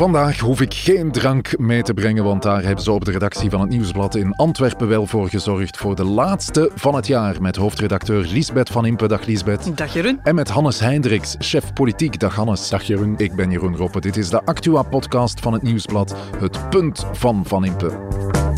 Vandaag hoef ik geen drank mee te brengen, want daar hebben ze op de redactie van het Nieuwsblad in Antwerpen wel voor gezorgd. Voor de laatste van het jaar met hoofdredacteur Lisbeth van Impe. Dag Lisbeth. Dag Jeroen. En met Hannes Hendricks, chef politiek. Dag Hannes. Dag Jeroen. Ik ben Jeroen Roppe. Dit is de Actua-podcast van het Nieuwsblad. Het punt van Van Impe.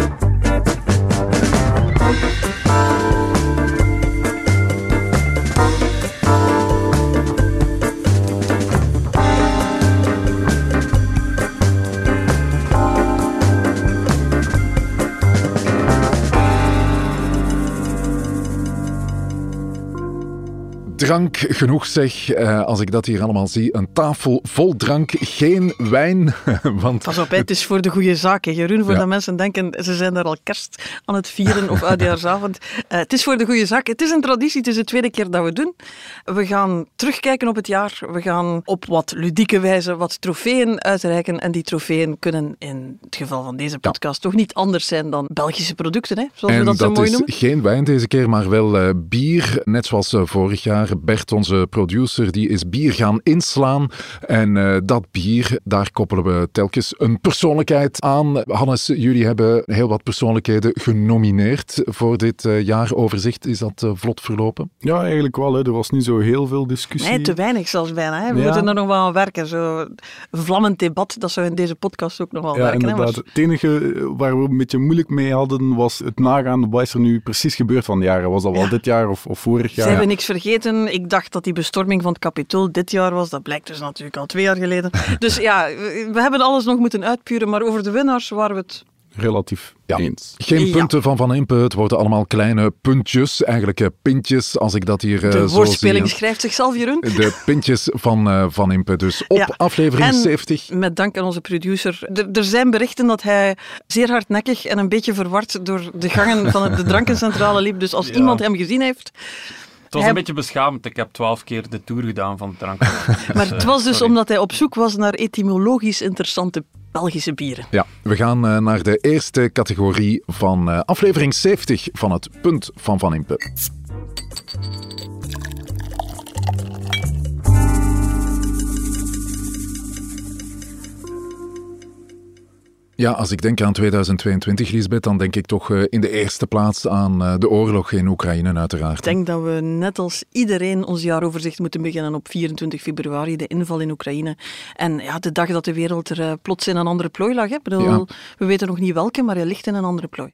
Drank genoeg zeg, uh, als ik dat hier allemaal zie. Een tafel vol drank, geen wijn. Want Pas op, het is voor de goede zaak. Jeroen, voor ja. mensen denken, ze zijn daar al kerst aan het vieren of oudejaarsavond. Uh, het is voor de goede zaak. Het is een traditie, het is de tweede keer dat we doen. We gaan terugkijken op het jaar. We gaan op wat ludieke wijze wat trofeeën uitreiken. En die trofeeën kunnen in het geval van deze podcast ja. toch niet anders zijn dan Belgische producten, hè? zoals en we dat, dat zo mooi noemen. geen wijn deze keer, maar wel uh, bier. Net zoals vorig jaar. Bert, onze producer, die is bier gaan inslaan. En uh, dat bier, daar koppelen we telkens een persoonlijkheid aan. Hannes, jullie hebben heel wat persoonlijkheden genomineerd voor dit uh, jaaroverzicht. Is dat uh, vlot verlopen? Ja, eigenlijk wel. Hè. Er was niet zo heel veel discussie. Nee, te weinig zelfs bijna. Hè. We ja. moeten er nog wel aan werken. Zo vlammend debat, dat zou in deze podcast ook nog wel ja, werken. Inderdaad. Hè, maar... Het enige waar we een beetje moeilijk mee hadden, was het nagaan. Wat is er nu precies gebeurd van de jaren? Was dat wel ja. dit jaar of, of vorig jaar? Ze hebben niks vergeten ik dacht dat die bestorming van het kapitool dit jaar was. Dat blijkt dus natuurlijk al twee jaar geleden. Dus ja, we hebben alles nog moeten uitpuren, maar over de winnaars waren we het relatief ja. eens. Geen punten ja. van Van Impe, het worden allemaal kleine puntjes, eigenlijk pintjes, als ik dat hier De zo woordspeling zie. schrijft zichzelf, Jeroen. De pintjes van uh, Van Impe, dus op Ja. aflevering En 70. met dank aan onze producer. Er, er zijn berichten dat hij zeer hardnekkig en een beetje verward door de gangen van de drankencentrale liep. Dus als Ja. iemand hem gezien heeft... Het was Hij- een beetje beschamend. Ik heb twaalf keer de tour gedaan van het drank. Maar het was dus omdat hij op zoek was naar etymologisch interessante Belgische bieren. Ja, we gaan eh, naar de eerste categorie van eh, aflevering 70 van het punt van Van Impe. Ja, als ik denk aan 2022, Lisbeth, dan denk ik toch eh, in de eerste plaats aan eh, de oorlog in Oekraïne, uiteraard. Ik denk dat we net als iedereen ons jaaroverzicht moeten beginnen op 24 februari, de inval in Oekraïne. En ja, de dag dat de wereld er eh, plots in een andere plooi lag. Hè. Ik bedoel, Ja. We weten nog niet welke, maar hij ligt in een andere plooi.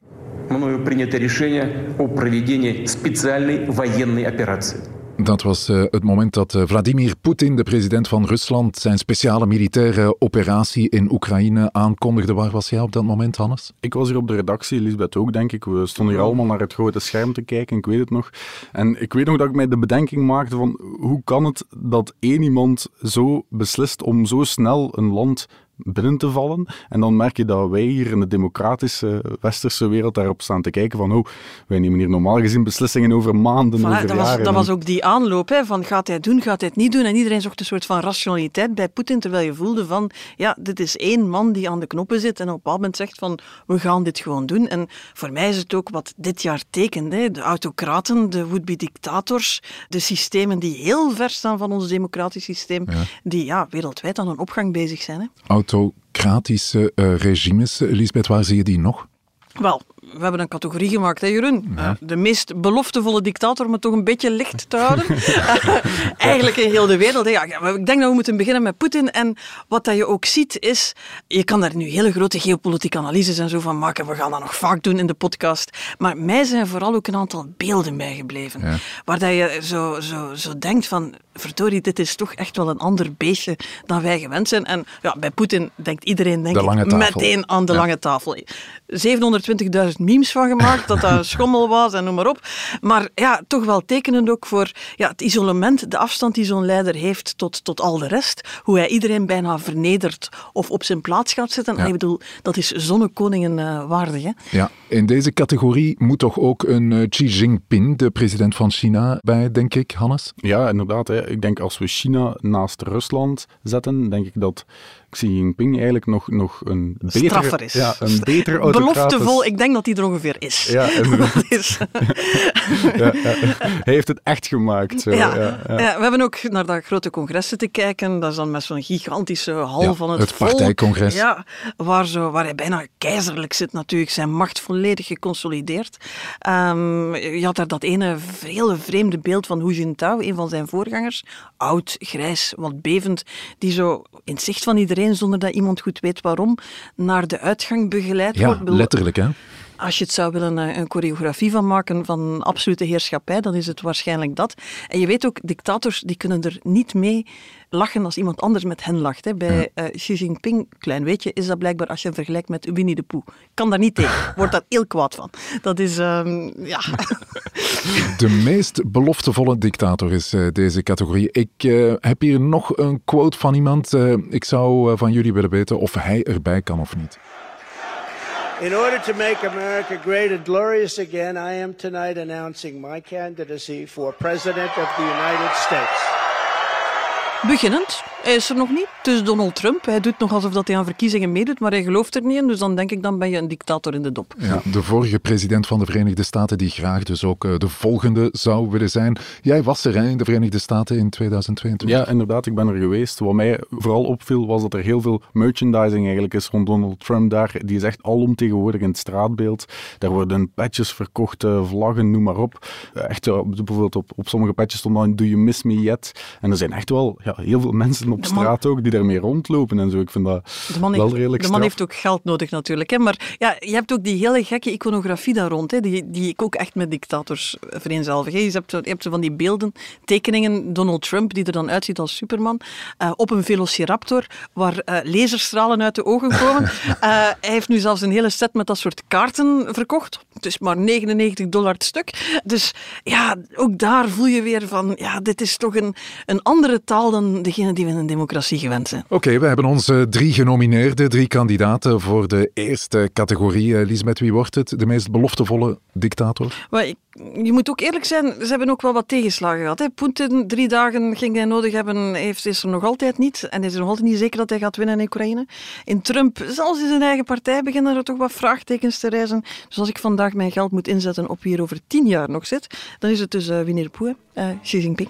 мною принято решение о проведении специальной военной операции. Dat was eh, het moment dat eh, Vladimir Poetin, de president van Rusland, zijn speciale militaire operatie in Oekraïne aankondigde. Waar was jij op dat moment, Hannes? Ik was hier op de redactie, Lisbeth ook, denk ik. We stonden hier allemaal naar het grote scherm te kijken, ik weet het nog. En ik weet nog dat ik mij de bedenking maakte van hoe kan het dat één iemand zo beslist om zo snel een land binnen te vallen. En dan merk je dat wij hier in de democratische westerse wereld daarop staan te kijken van oh, wij nemen hier normaal gezien beslissingen over maanden, Voilà, over dat, was, dat was ook die aanloop, hè, van gaat hij het doen, gaat hij het niet doen. En iedereen zocht een soort van rationaliteit bij Poetin, terwijl je voelde van, ja, dit is één man die aan de knoppen zit en op een bepaald moment zegt van, we gaan dit gewoon doen. En voor mij is het ook wat dit jaar tekent. Hè. De autocraten, de would-be dictators, de systemen die heel ver staan van ons democratisch systeem, die ja, wereldwijd aan een opgang bezig zijn. Hè. Autocratische eh, regimes, Lisbeth, waar zie je die nog? Wel, we hebben een categorie gemaakt, hè Jeroen? Uh, de meest beloftevolle dictator, om het toch een beetje licht te houden. Eigenlijk in heel de wereld. Hè. Ja, maar ik denk dat we moeten beginnen met Poetin. En wat dat je ook ziet is, je kan daar nu hele grote geopolitieke analyses en zo van maken. We gaan dat nog vaak doen in de podcast. Maar mij zijn vooral ook een aantal beelden bijgebleven. Ja. Waar dat je zo, zo, zo denkt van, verdorie, dit is toch echt wel een ander beestje dan wij gewend zijn. En ja, bij Poetin denkt iedereen denk De lange ik, meteen aan de Ja. lange tafel. 720.000 memes van gemaakt, dat dat schommel was en noem maar op. Maar ja, toch wel tekenend ook voor ja, het isolement, de afstand die zo'n leider heeft tot, tot al de rest. Hoe hij iedereen bijna vernedert of op zijn plaats gaat zetten. Ja. En ik bedoel, dat is zonnekoningen eh, waardig. Hè? Ja, in deze categorie moet toch ook een eh, Xi Jinping, de president van China, bij, denk ik, Hannes? Ja, inderdaad. Hè. Ik denk als we China naast Rusland zetten, denk ik dat Xi Jinping eigenlijk nog, nog een betere, Straffer is. Ja, een beter autocraat Beloftevol, is. ik denk dat hij er ongeveer is. Ja, inderdaad. Is Ja, ja. Hij heeft het echt gemaakt. Zo. ja. Ja, we hebben ook naar dat grote congres zitten kijken. Dat is dan met zo'n gigantische hal van het, het volk. partijcongres. Ja, waar, zo, waar hij bijna keizerlijk zit natuurlijk. Zijn macht volledig geconsolideerd. Ehm, je had daar dat ene hele vreemde beeld van Hu Jintao, een van zijn voorgangers. Oud, grijs, wat bevend. Die zo in het zicht van iedereen, zonder dat iemand goed weet waarom, naar de uitgang begeleid Ja, wordt. Letterlijk hè. Als je het zou willen eh, een choreografie van maken van absolute heerschappij, dan is het waarschijnlijk dat. En je weet ook, dictators die kunnen er niet mee lachen als iemand anders met hen lacht. Hè. Bij eh, Xi Jinping, klein weetje, is dat blijkbaar als je hem vergelijkt met Winnie de Pooh. Kan daar niet tegen. Wordt daar heel kwaad van. Dat is, ehm, ja... De meest beloftevolle dictator is eh, deze categorie. Ik heb hier nog een quote van iemand. Ik zou van jullie willen weten of hij erbij kan of niet. In order to make America great and glorious again, I am tonight announcing my candidacy for President of the United States. Beginnend, hij is er nog niet. Het is Donald Trump. Hij doet nog alsof dat hij aan verkiezingen meedoet, maar hij gelooft er niet in. Dus dan denk ik, dan ben je een dictator in de dop. Ja, de vorige president van de Verenigde Staten, die graag dus ook eh, de volgende zou willen zijn. Jij was er hè, in de Verenigde Staten in 2022. Ja, inderdaad, ik ben er geweest. Wat mij vooral opviel, was dat er heel veel merchandising eigenlijk is rond Donald Trump daar. Die is echt alomtegenwoordig in het straatbeeld. Daar worden patches verkocht, eh, vlaggen, noem maar op. Echt, eh, bijvoorbeeld op, op sommige patches stond dan Do you miss me yet? En er zijn echt wel ja, heel veel mensen op man- straat ook die daarmee rondlopen en zo. Ik vind dat De man, wel heeft, redelijk de man straf. heeft ook geld nodig natuurlijk. Hè. Maar ja, je hebt ook die hele gekke iconografie daar rond, hè, die, die ik ook echt met dictators vereenzelvig. hè. Je hebt, je hebt zo van die beelden, tekeningen, Donald Trump, die er dan uitziet als Superman, eh, op een velociraptor, waar eh, laserstralen uit de ogen komen. Eh, hij heeft nu zelfs een hele set met dat soort kaarten verkocht. Het is maar 99 dollar het stuk. Dus ja, ook daar voel je weer van, ja, dit is toch een, een andere taal dan degene die we een democratie gewend zijn. Oké, we hebben onze drie genomineerden, drie kandidaten voor de eerste categorie. Eh, Lisbeth, wie wordt het? De meest beloftevolle dictator? Maar ik- je moet ook eerlijk zijn, ze hebben ook wel wat tegenslagen gehad. hè. Poetin, drie dagen ging hij nodig hebben, heeft, is er nog altijd niet. En is er nog altijd niet zeker dat hij gaat winnen in Oekraïne. In Trump, zelfs in zijn eigen partij, beginnen er toch wat vraagtekens te reizen. Dus als ik vandaag mijn geld moet inzetten op wie er over tien jaar nog zit, dan is het dus eh Winnie de hè. Eh, Xi Jinping.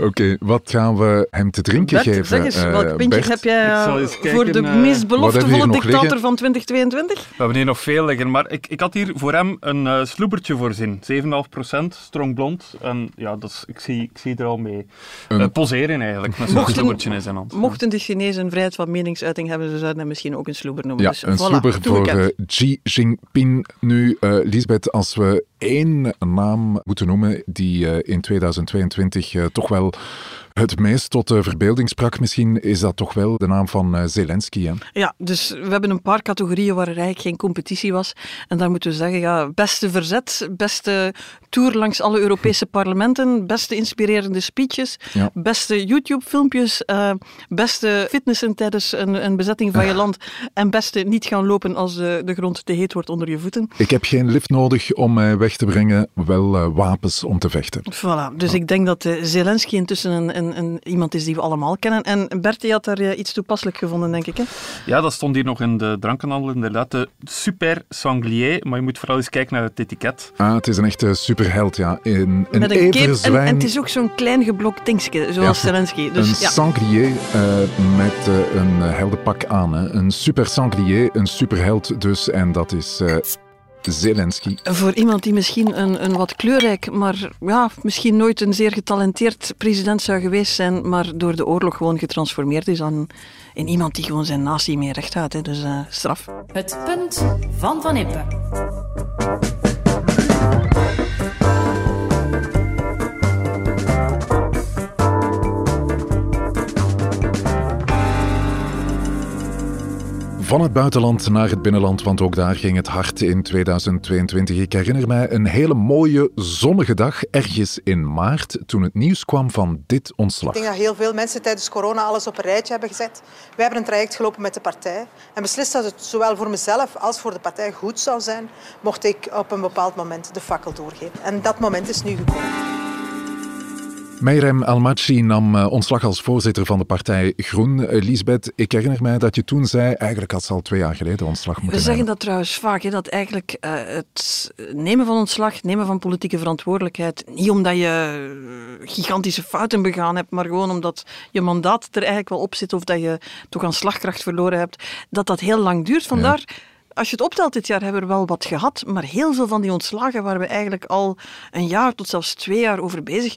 Oké, wat gaan we hem te drinken Bert, geven? zeg eens, eh, welk pintje Bert? heb jij eh, kijken, voor de eh, meest beloftevolle dictator liggen? van 2022? We hebben hier nog veel liggen, maar ik, ik had hier voor hem een eh sloebertje voorzien. 7,5%, strong blond. En ja, dat is, ik, zie, ik zie er al mee Een- eh, poseren eigenlijk, met zo'n Mochten- sloebertje in zijn hand. Mochten de Chinezen vrijheid van meningsuiting hebben, ze zouden hem misschien ook een sloeber noemen. Ja, dus, een voilà, sloeber voor eh, Xi Jinping. Nu, eh Lisbeth, als we één naam moeten noemen die eh, in 2022 eh, toch wel het meest tot de verbeelding sprak, misschien is dat toch wel de naam van eh, Zelensky. Hè? Ja, dus we hebben een paar categorieën waar er eigenlijk geen competitie was. En daar moeten we zeggen, ja, beste verzet, beste tour langs alle Europese parlementen, beste inspirerende speeches, Ja. beste YouTube-filmpjes, eh, beste fitnessen tijdens een, een bezetting van je land en beste niet gaan lopen als de, de grond te heet wordt onder je voeten. Ik heb geen lift nodig om mij weg te brengen, wel eh, wapens om te vechten. Voilà, dus ik denk dat eh, Zelensky intussen een, een, een, iemand is die we allemaal kennen. En Bert, je had daar iets toepasselijk gevonden, denk ik. Hè? Ja, dat stond hier nog in de drankenhandel, inderdaad. De super sanglier, maar je moet vooral eens kijken naar het etiket. Ah, het is een echte superheld, ja. Een, een Met een cape. En, en het is ook zo'n klein geblokt dingetje, zoals Ja. Zelensky. Dus, een ja. sanglier eh, met eh, een eh, heldenpak aan. Hè. Een super sanglier, een superheld dus. En dat is eh, Zelensky. Voor iemand die misschien een, een wat kleurrijk, maar ja, misschien nooit een zeer getalenteerd president zou geweest zijn, maar door de oorlog gewoon getransformeerd is aan, in iemand die gewoon zijn natie meer recht houdt. Hè. Dus eh, straf. Het punt van Van Impe. Van het buitenland naar het binnenland, want ook daar ging het hard in 2022. Ik herinner mij een hele mooie zonnige dag ergens in maart toen het nieuws kwam van dit ontslag. Ik denk dat heel veel mensen tijdens corona alles op een rijtje hebben gezet. Wij hebben een traject gelopen met de partij en beslist dat het zowel voor mezelf als voor de partij goed zou zijn mocht ik op een bepaald moment de fakkel doorgeven. En dat moment is nu gekomen. Meirem Almaci nam uh, ontslag als voorzitter van de partij Groen. Lisbeth, ik herinner mij dat je toen zei, eigenlijk had ze al twee jaar geleden ontslag moeten We zeggen nemen. dat trouwens vaak, hè, dat eigenlijk uh, het nemen van ontslag, nemen van politieke verantwoordelijkheid, niet omdat je gigantische fouten begaan hebt, maar gewoon omdat je mandaat er eigenlijk wel op zit of dat je toch aan slagkracht verloren hebt, dat dat heel lang duurt. Vandaar... Ja als je het optelt dit jaar, hebben we er wel wat gehad. Maar heel veel van die ontslagen waren we eigenlijk al een jaar tot zelfs twee jaar over bezig.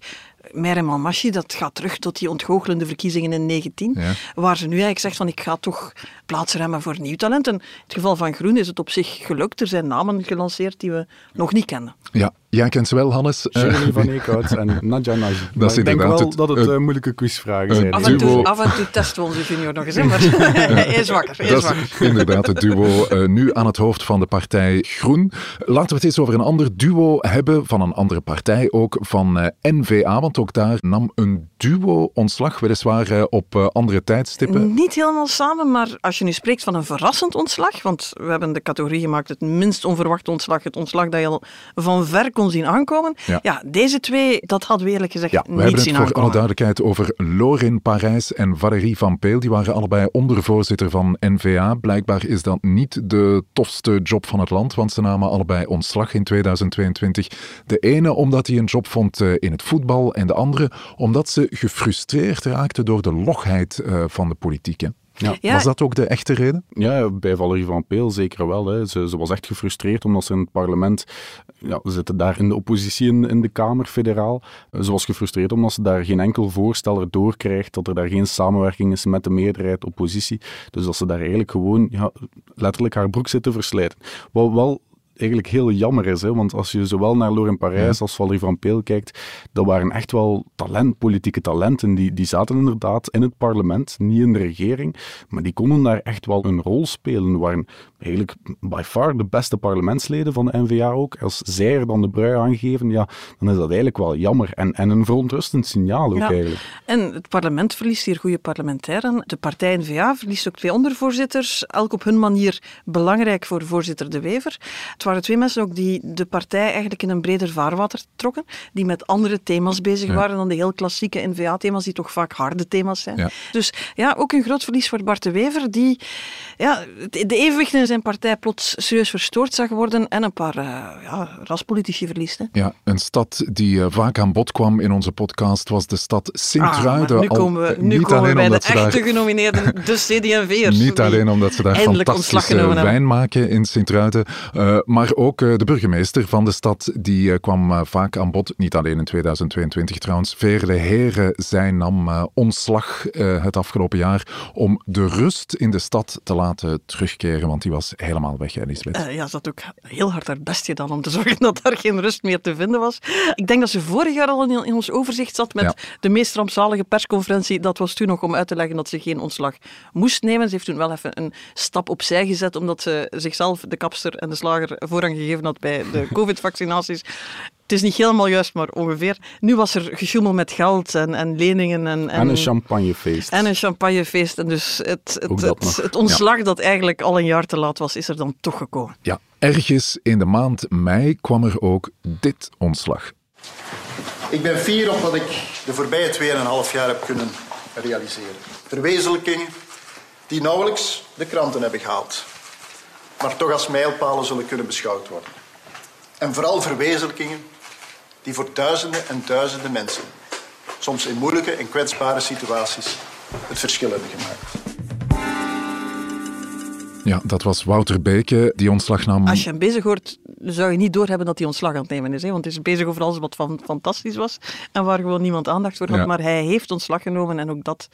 Merem Almashi, dat gaat terug tot die ontgoochelende verkiezingen in 19, ja. waar ze nu eigenlijk zegt van ik ga toch plaats remmen voor nieuw talent. En in het geval van Groen is het op zich gelukt. Er zijn namen gelanceerd die we nog niet kennen. Ja, jij kent ze wel, Hannes. Jeremy van Eekhout en Nadja Nagy. Dat is ik denk inderdaad wel het, dat het uh, moeilijke quizvragen zijn. Af en, toe, af en toe testen we onze junior nog eens, hè, maar hij is wakker. Hij is dat wakker. is inderdaad het duo uh, nu aan het hoofd van de partij Groen. Laten we het eens over een ander duo hebben, van een andere partij ook, van uh, N-VA, want ook daar nam een duo ontslag, weliswaar uh, op uh, andere tijdstippen. Niet helemaal samen, maar als je nu spreekt van een verrassend ontslag, want we hebben de categorie gemaakt het minst onverwachte ontslag, het ontslag dat je al van ver kon zien aankomen. Ja, ja deze twee, dat hadden we eerlijk gezegd ja, niet we hebben zien het voor aankomen. alle duidelijkheid over Lorin Parijs en Valérie Van Peel. Die waren allebei ondervoorzitter van NVA. Blijkbaar is dat niet de tofste job van het land, want ze namen allebei ontslag in 2022. De ene omdat hij een job vond uh, in het voetbal en de andere omdat ze gefrustreerd raakte door de logheid uh, van de politiek. Hè? Ja. Ja. Was dat ook de echte reden? Ja, bij Valerie van Peel zeker wel. Hè. Ze, ze, was echt gefrustreerd omdat ze in het parlement, ja, ze zitten daar in de oppositie in, in de Kamer, federaal. Ze was gefrustreerd omdat ze daar geen enkel voorsteller doorkrijgt, dat er daar geen samenwerking is met de meerderheid oppositie. Dus dat ze daar eigenlijk gewoon ja, letterlijk haar broek zit te verslijten. Wat wel eigenlijk heel jammer is. Hè? Want als je zowel naar Loren Parijs als Valerie van Peel kijkt, dat waren echt wel talent, politieke talenten. Die, die zaten inderdaad in het parlement, niet in de regering, maar die konden daar echt wel een rol spelen. Waren eigenlijk by far de beste parlementsleden van de NVA ook. Als zij er dan de brui aangeven, ja, dan is dat eigenlijk wel jammer. En, en een verontrustend signaal ook Ja. eigenlijk. En het parlement verliest hier goede parlementairen. De partij N-VA verliest ook twee ondervoorzitters, elk op hun manier belangrijk voor voorzitter De Wever. Het waren twee mensen ook die de partij eigenlijk in een breder vaarwater trokken, die met andere thema's bezig Ja. waren dan de heel klassieke N-VA-thema's, die toch vaak harde thema's zijn. Ja. Dus ja, ook een groot verlies voor Bart De Wever, die ja, de evenwicht in zijn partij plots serieus verstoord zag worden en een paar eh, ja, raspolitici verliest. Hè. Ja, een stad die uh, vaak aan bod kwam in onze podcast was de stad Ah, Sint-Truiden. maar nu komen we, nu komen we bij de echte daar, genomineerden, de CD&V'ers. Niet alleen omdat ze daar fantastische wijn maken in Sint-Truiden, uh, maar ook uh, de burgemeester van de stad, die uh, kwam vaak aan bod. Niet alleen in 2022 trouwens. Vele heren, zij nam ontslag het afgelopen jaar om de rust in de stad te laten terugkeren, want die was helemaal weg, Elisabeth. Uh, ja, ze had ook heel hard haar best gedaan om te zorgen dat daar geen rust meer te vinden was. Ik denk dat ze vorig jaar al in, in ons overzicht zat met Ja. de meest rampzalige persconferentie. Dat was toen nog om uit te leggen dat ze geen ontslag moest nemen. Ze heeft toen wel even een stap opzij gezet, omdat ze zichzelf, de kapster en de slager, voorrang gegeven had bij de covid-vaccinaties. Het is niet helemaal juist, maar ongeveer. Nu was er gesjoemel met geld en, en leningen. En, En een champagnefeest. en een champagnefeest. En dus het, het, het ontslag dat eigenlijk al een jaar te laat was, is er dan toch gekomen. Ja, ergens in de maand mei kwam er ook dit ontslag. Ik ben fier op wat ik de voorbije 2,5 jaar heb kunnen realiseren. Verwezenlijkingen die nauwelijks de kranten hebben gehaald, maar toch als mijlpalen zullen kunnen beschouwd worden. En vooral verwezenlijkingen die voor duizenden en duizenden mensen, soms in moeilijke en kwetsbare situaties, het verschil hebben gemaakt. Ja, dat was Wouter Beke, die ontslag nam. Als je hem bezig hoort, zou je niet doorhebben dat hij ontslag aan het nemen is. Hè? Want hij is bezig over alles wat van, fantastisch was en waar gewoon niemand aandacht voor had. Ja. Maar hij heeft ontslag genomen en ook dat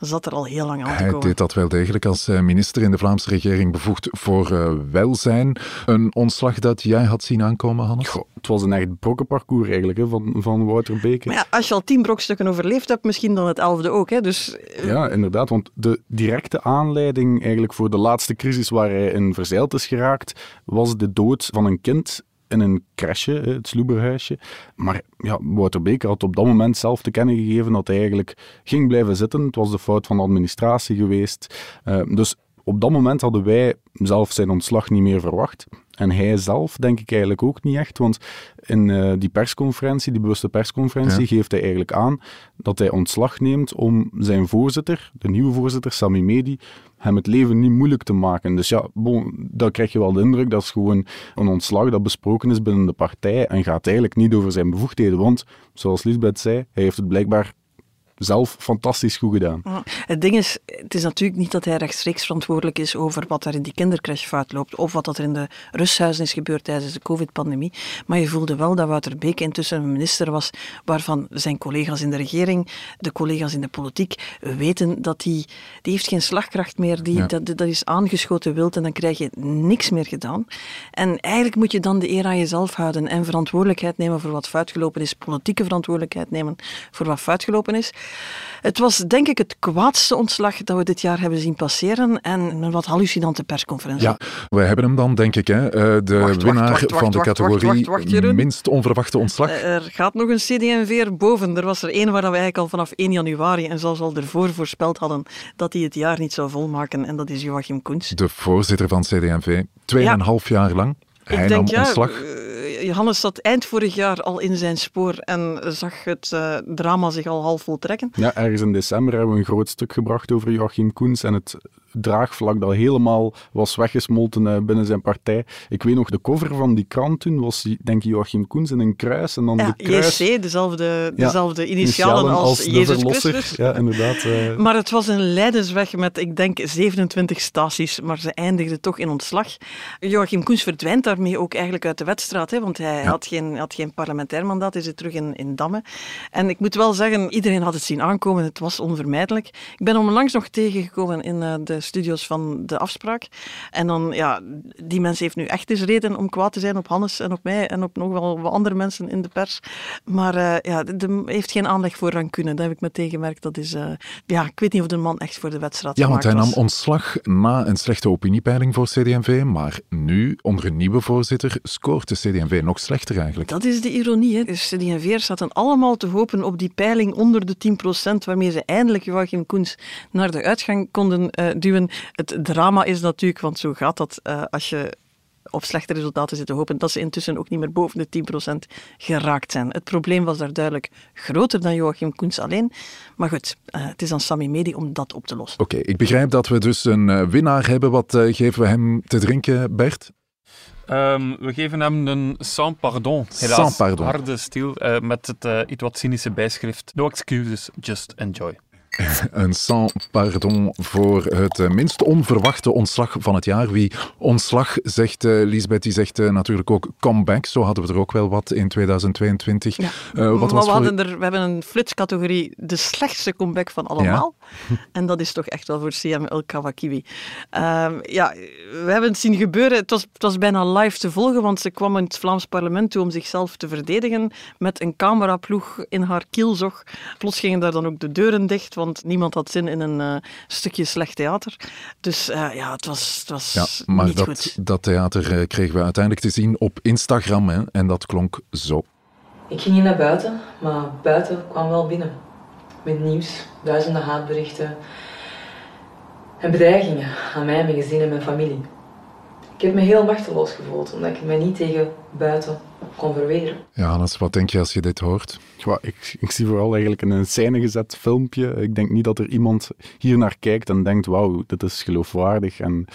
zat er al heel lang aan te Hij komen. deed dat wel degelijk als eh, minister in de Vlaamse regering bevoegd voor uh, welzijn. Een ontslag dat jij had zien aankomen, Hannes? Goh, het was een echt brokkenparcours eigenlijk hè, van, van Wouter Beke. Maar ja, als je al tien brokstukken overleefd hebt, misschien dan het elfde ook. Hè? Dus, uh, Ja, inderdaad. Want de directe aanleiding eigenlijk voor de laatste crisis waar hij in verzeild is geraakt, was de dood van een kind in een crèche, het Sloeberhuisje. Maar ja, Wouter Beke had op dat moment zelf te kennen gegeven dat hij eigenlijk ging blijven zitten. Het was de fout van de administratie geweest. Uh, dus op dat moment hadden wij zelf zijn ontslag niet meer verwacht. En hij zelf denk ik eigenlijk ook niet echt, want in uh, die persconferentie, die bewuste persconferentie, ja. geeft hij eigenlijk aan dat hij ontslag neemt om zijn voorzitter, de nieuwe voorzitter, Sami Medi, hem het leven niet moeilijk te maken. Dus ja, bon, dan krijg je wel de indruk dat is gewoon een ontslag dat besproken is binnen de partij en gaat eigenlijk niet over zijn bevoegdheden. Want, zoals Lisbeth zei, hij heeft het blijkbaar zelf fantastisch goed gedaan. Het ding is, het is natuurlijk niet dat hij rechtstreeks verantwoordelijk is over wat er in die kindercrash fout loopt of wat er in de rusthuizen is gebeurd tijdens de covid-pandemie. Maar je voelde wel dat Wouter Beek intussen een minister was waarvan zijn collega's in de regering, de collega's in de politiek, weten dat die, die heeft geen slagkracht meer, die, dat, dat is aangeschoten wild en dan krijg je niks meer gedaan. En eigenlijk moet je dan de eer aan jezelf houden en verantwoordelijkheid nemen voor wat fout gelopen is, politieke verantwoordelijkheid nemen voor wat fout gelopen is. Het was denk ik het kwaadste ontslag dat we dit jaar hebben zien passeren en een wat hallucinante persconferentie. Ja, we hebben hem dan denk ik, hè, eh, de wacht, winnaar wacht, wacht, van de categorie minst onverwachte ontslag. Eh, Er gaat nog een CD&V erboven. Er was er één waar we eigenlijk al vanaf 1 januari en zelfs al ervoor voorspeld hadden dat hij het jaar niet zou volmaken en dat is Joachim Koens. De voorzitter van CD&V, tweeënhalf jaar lang. Hij ik denk, nam ja, ontslag. eh, Johannes zat eind vorig jaar al in zijn spoor en zag het eh, drama zich al half voltrekken. Ja, ergens in december hebben we een groot stuk gebracht over Joachim Koens en het draagvlak dat helemaal was weggesmolten eh, binnen zijn partij. Ik weet nog, de cover van die krant toen was, denk ik, Joachim Koens in een kruis en dan Ja, de kruis... JC, dezelfde, Ja, dezelfde initialen als, de Jezus verlosser. Christus. Ja, inderdaad. eh, Maar het was een leidersweg met, ik denk, 27 staties, maar ze eindigden toch in ontslag. Joachim Koens verdwijnt daarmee ook eigenlijk uit de wedstrijd, hè, want hij had, geen, had geen parlementair mandaat, hij zit terug in, in Damme. En ik moet wel zeggen, iedereen had het zien aankomen, het was onvermijdelijk. Ik ben onlangs nog tegengekomen in eh, de studio's van De Afspraak. En dan, ja, die mens heeft nu echt eens reden om kwaad te zijn op Hannes en op mij en op nog wel wat andere mensen in de pers. Maar eh, ja, de, heeft geen aanleg voor rancune, dat heb ik meteen gemerkt. Dat is, eh, ja, ik weet niet of de man echt voor de wedstrijd Ja, want hij nam was. ontslag na een slechte opiniepeiling voor CD&V, maar nu, onder een nieuwe voorzitter, scoort de CD&V nog slechter eigenlijk. Dat is de ironie. Hè. De CD&V'ers zaten allemaal te hopen op die peiling onder de 10%, waarmee ze eindelijk Joachim Koens naar de uitgang konden duwen. Het drama is natuurlijk, want zo gaat dat eh, als je op slechte resultaten zit te hopen, dat ze intussen ook niet meer boven de 10% geraakt zijn. Het probleem was daar duidelijk groter dan Joachim Koens alleen. Maar goed, eh, het is aan Sami Medi om dat op te lossen. Oké, ik begrijp dat we dus een eh, winnaar hebben. Wat eh, geven we hem te drinken, Bert? Ehm, we geven hem een sans pardon. Helaas, Sans pardon. harde stil eh, met het eh, iets wat cynische bijschrift. No excuses, just enjoy. Een sans pardon voor het eh, minst onverwachte ontslag van het jaar. Wie ontslag zegt, eh Lisbeth, die zegt eh, natuurlijk ook comeback. Zo hadden we er ook wel wat in 2022. Ja. Eh, wat maar was we, voor... hadden er, we hebben een flitscategorie, de slechtste comeback van allemaal. En dat is toch echt wel voor CM El Kawakiwi. Ehm, ja, we hebben het zien gebeuren. Het was, het was bijna live te volgen, want ze kwam in het Vlaams parlement toe om zichzelf te verdedigen met een cameraploeg in haar kielzog. Plots gingen daar dan ook de deuren dicht, want niemand had zin in een eh, stukje slecht theater. Dus eh, ja, het was, het was Ja, maar niet dat, goed. dat theater eh, kregen we uiteindelijk te zien op Instagram. Hè, en dat klonk zo. Ik ging niet naar buiten, maar buiten kwam wel binnen. Met nieuws, duizenden haatberichten en bedreigingen aan mij, mijn gezin en mijn familie. Ik heb me heel machteloos gevoeld, omdat ik mij niet tegen buiten kon verweren. Ja, Hannes, wat denk je als je dit hoort? Ja, ik, ik zie vooral eigenlijk een scène gezet filmpje. Ik denk niet dat er iemand hier naar kijkt en denkt, wauw, dit is geloofwaardig. En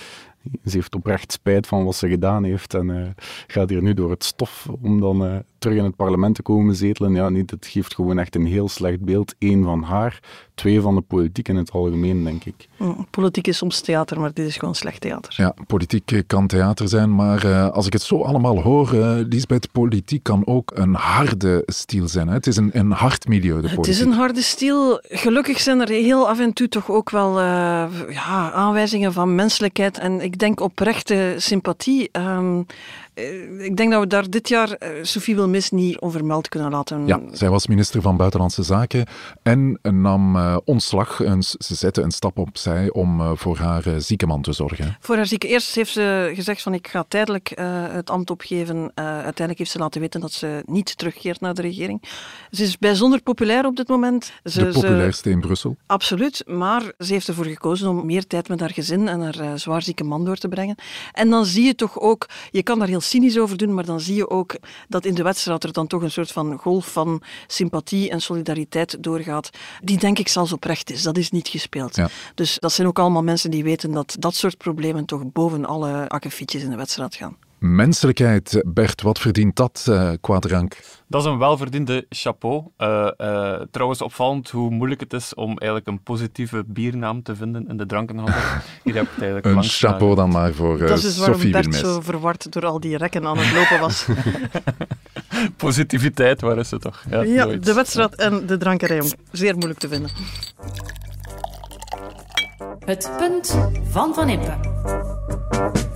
ze heeft oprecht spijt van wat ze gedaan heeft en eh, gaat hier nu door het stof om dan eh, terug in het parlement te komen zetelen. Ja, nee, dit geeft gewoon echt een heel slecht beeld. Eén van haar, twee van de politiek in het algemeen, denk ik. Mm, Politiek is soms theater, maar dit is gewoon slecht theater. Ja, politiek eh, kan theater zijn, maar eh, als ik het zo allemaal hoor, eh Lisbeth, politiek kan ook een harde stiel zijn. Hè? Het is een, een hard milieu, de politiek. Het is een harde stiel. Gelukkig zijn er heel af en toe toch ook wel eh, ja, aanwijzingen van menselijkheid en ik denk oprechte sympathie. Ehm, eh, ik denk dat we daar dit jaar eh, Sophie Wilmis niet onvermeld kunnen laten. Ja, zij was minister van Buitenlandse Zaken en nam uh, ontslag. En ze zette een stap opzij om uh, voor haar uh, zieke man te zorgen. Voor haar zieke. Eerst heeft ze gezegd van ik ga tijdelijk het ambt opgeven. uiteindelijk heeft ze laten weten dat ze niet terugkeert naar de regering. Ze is bijzonder populair op dit moment. Ze, de populairste in Brussel. Absoluut, maar ze heeft ervoor gekozen om meer tijd met haar gezin en haar zwaarzieke man door te brengen. En dan zie je toch ook, je kan daar heel cynisch over doen, maar dan zie je ook dat in de wedstrijd er dan toch een soort van golf van sympathie en solidariteit doorgaat, die denk ik zelfs oprecht is. Dat is niet gespeeld. Ja. Dus dat zijn ook allemaal mensen die weten dat dat soort problemen toch boven alle akkefietjes in de wedstrijd gaan. Menselijkheid, Bert, wat verdient dat uh, qua drank? Dat is een welverdiende chapeau. Uh, uh, trouwens, opvallend hoe moeilijk het is om eigenlijk een positieve biernaam te vinden in de drankenhandel. Hier heb ik het eigenlijk Een chapeau dan maar voor uh, Dat is waarom Sophie Bert Wilmes. zo verward door al die rekken aan het lopen was. Positiviteit, waar is ze toch? Ja, ja, de wedstrijd en de drankerij, om zeer moeilijk te vinden. Het punt van Van Impe.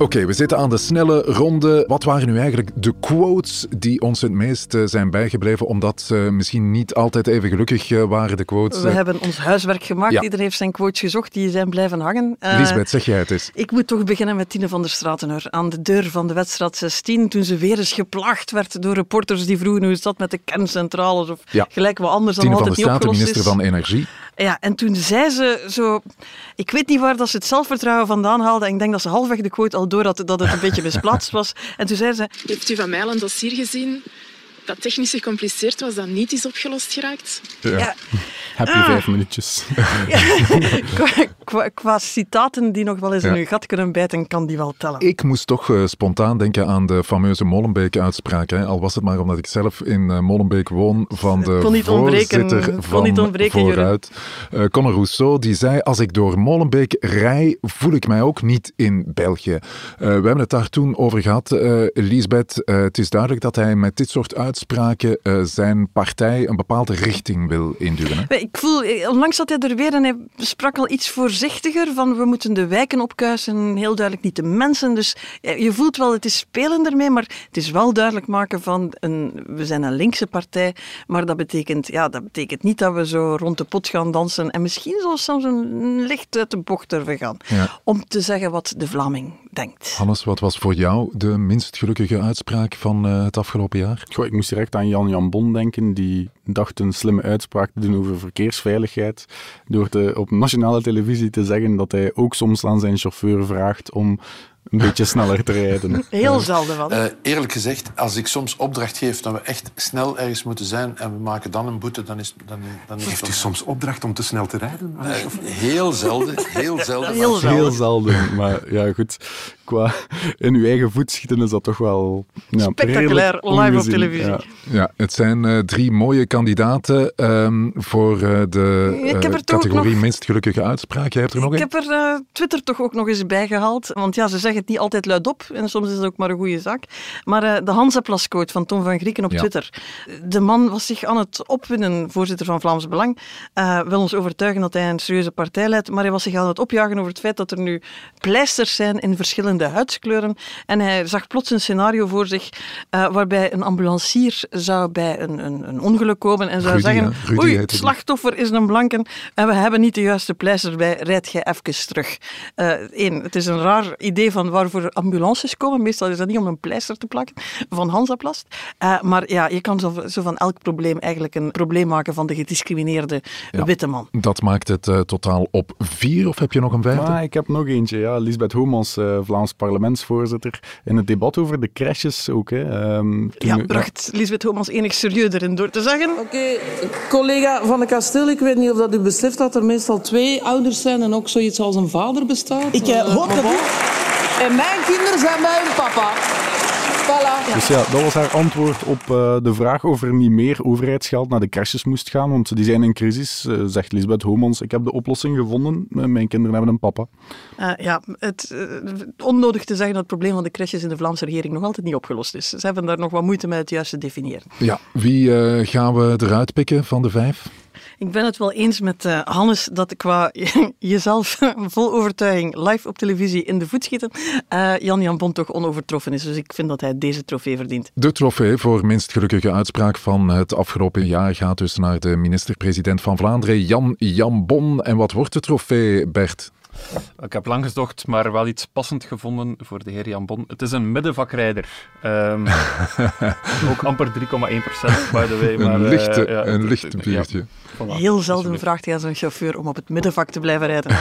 Oké, we zitten aan de snelle ronde. Wat waren nu eigenlijk de quotes die ons het meest uh, zijn bijgebleven? Omdat uh, misschien niet altijd even gelukkig uh, waren, de quotes. We hebben ons huiswerk gemaakt. Ja. Iedereen heeft zijn quotes gezocht. Die zijn blijven hangen. Lisbeth, zeg jij het eens. Ik moet toch beginnen met Tine van der Stratenheur. Aan de deur van de wedstrijd 16, toen ze weer eens geplaagd werd door reporters die vroegen hoe het zat met de kerncentrales. Of Ja. gelijk wat anders dan Tine van altijd der niet Straten, minister is. van Energie. Ja, en toen zei ze zo... Ik weet niet waar dat ze het zelfvertrouwen vandaan haalde. Ik denk dat ze halfweg de quote al door had dat het een beetje misplaatst was. En toen zei ze... Heeft u van mij een dossier gezien dat technisch gecompliceerd was, dat niet is opgelost geraakt? Ja. Ja. Happy Ah. vijf minuutjes. qua, qua, qua citaten die nog wel eens Ja. in uw gat kunnen bijten, kan die wel tellen. Ik moest toch eh, spontaan denken aan de fameuze Molenbeek-uitspraak. hè. Al was het maar omdat ik zelf in eh, Molenbeek woon van de kon niet voorzitter van niet ontbreken. Vooruit. Eh, Conor Rousseau die zei, als ik door Molenbeek rij, voel ik mij ook niet in België. Eh, we hebben het daar toen over gehad, eh Lisbeth. Eh, het is duidelijk dat hij met dit soort uitspraken eh, zijn partij een bepaalde richting wil induwen. Hè? Ik voel, eh, onlangs zat hij er weer en hij sprak al iets voorzichtiger van we moeten de wijken opkuisen, heel duidelijk niet de mensen. Dus ja, je voelt wel, het is spelen ermee, maar het is wel duidelijk maken van een, we zijn een linkse partij, maar dat betekent, ja, dat betekent niet dat we zo rond de pot gaan dansen en misschien zelfs soms een licht uit de bocht durven gaan. Ja. Om te zeggen wat de Vlaming denkt. Hannes, wat was voor jou de minst gelukkige uitspraak van eh, het afgelopen jaar? Goh, ik moest direct aan Jan Jan Bon denken, die dacht een slimme uitspraak te doen over verkeersveiligheid, door te, op nationale televisie te zeggen dat hij ook soms aan zijn chauffeur vraagt om een beetje sneller te rijden. Heel zelden wel. Eh, eerlijk gezegd, als ik soms opdracht geef dat we echt snel ergens moeten zijn en we maken dan een boete, dan is, dan, dan is het u soms opdracht om te snel te rijden? Eh, heel zelden, heel zelden. Heel maar- zelden. Heel zelden, maar ja goed, qua in uw eigen voet schieten is dat toch wel ja, Spectaculair, live op televisie. Ja. Ja, het zijn eh, drie mooie kandidaten ehm, voor eh, de Ik heb eh, er categorie nog- minst gelukkige uitspraak. Jij hebt er nog Ik een? heb er Twitter toch ook nog eens bij gehaald. Want ja, ze zeggen het niet altijd luidop. En soms is het ook maar een goede zaak. Maar eh, de Hansaplastquote van Tom van Grieken op Ja. Twitter. De man was zich aan het opwinnen, voorzitter van Vlaams Belang. eh, wil ons overtuigen dat hij een serieuze partij leidt. Maar hij was zich aan het opjagen over het feit dat er nu pleisters zijn in verschillende huidskleuren. En hij zag plots een scenario voor zich eh, waarbij een ambulancier zou bij een, een, een ongeluk komen en zou Rudy, zeggen... Oei, het slachtoffer is een blanken en we hebben niet de juiste pleisters bij. Rijd jij even terug. Eén, het is een raar idee van waarvoor ambulances komen. Meestal is dat niet om een pleister te plakken van Hansaplast. Eh, maar ja, je kan zo, zo van elk probleem eigenlijk een probleem maken van de gediscrimineerde Ja. witte man. Dat maakt het eh, totaal op vier, of heb je nog een vijfde? Maar ik heb nog eentje, ja. Lisbeth Homans, eh, Parlementsvoorzitter, in het debat over de crashes ook. Hè. Ehm, Ja, bracht Lisbeth Homans enig serieus erin door te zeggen. Oké, collega Van de Kasteel, ik weet niet of dat u beseft dat er meestal twee ouders zijn en ook zoiets als een vader bestaat. Ik, eh, hoop maar dat u- En mijn kinderen zijn bij hun papa. Voilà. Dus ja, dat was haar antwoord op uh, de vraag of er niet meer overheidsgeld naar de crèches moest gaan. Want die zijn in crisis, uh, zegt Lisbeth Homans. Ik heb de oplossing gevonden. Mijn kinderen hebben een papa. Uh, ja, het onnodig te zeggen dat het probleem van de crèches in de Vlaamse regering nog altijd niet opgelost is. Ze hebben daar nog wat moeite met het juiste definiëren. Ja, wie gaan we eruit pikken van de vijf? Ik ben het wel eens met uh, Hannes dat qua jezelf vol overtuiging live op televisie in de voet schieten, uh, Jan Jan Bon toch onovertroffen is. Dus ik vind dat hij deze trofee verdient. De trofee voor minst gelukkige uitspraak van het afgelopen jaar gaat dus naar de minister-president van Vlaanderen, Jan Jan Bon. En wat wordt de trofee, Bert? Ik heb lang gezocht, maar wel iets passend gevonden voor de heer Jan Bon. Het is een middenvakrijder. Um, ook amper 3,1 by the way. Maar, een lichte, uh, ja, een lichte biertje. Ja, voilà. Heel zelden vraagt hij aan zijn chauffeur om op het middenvak te blijven rijden.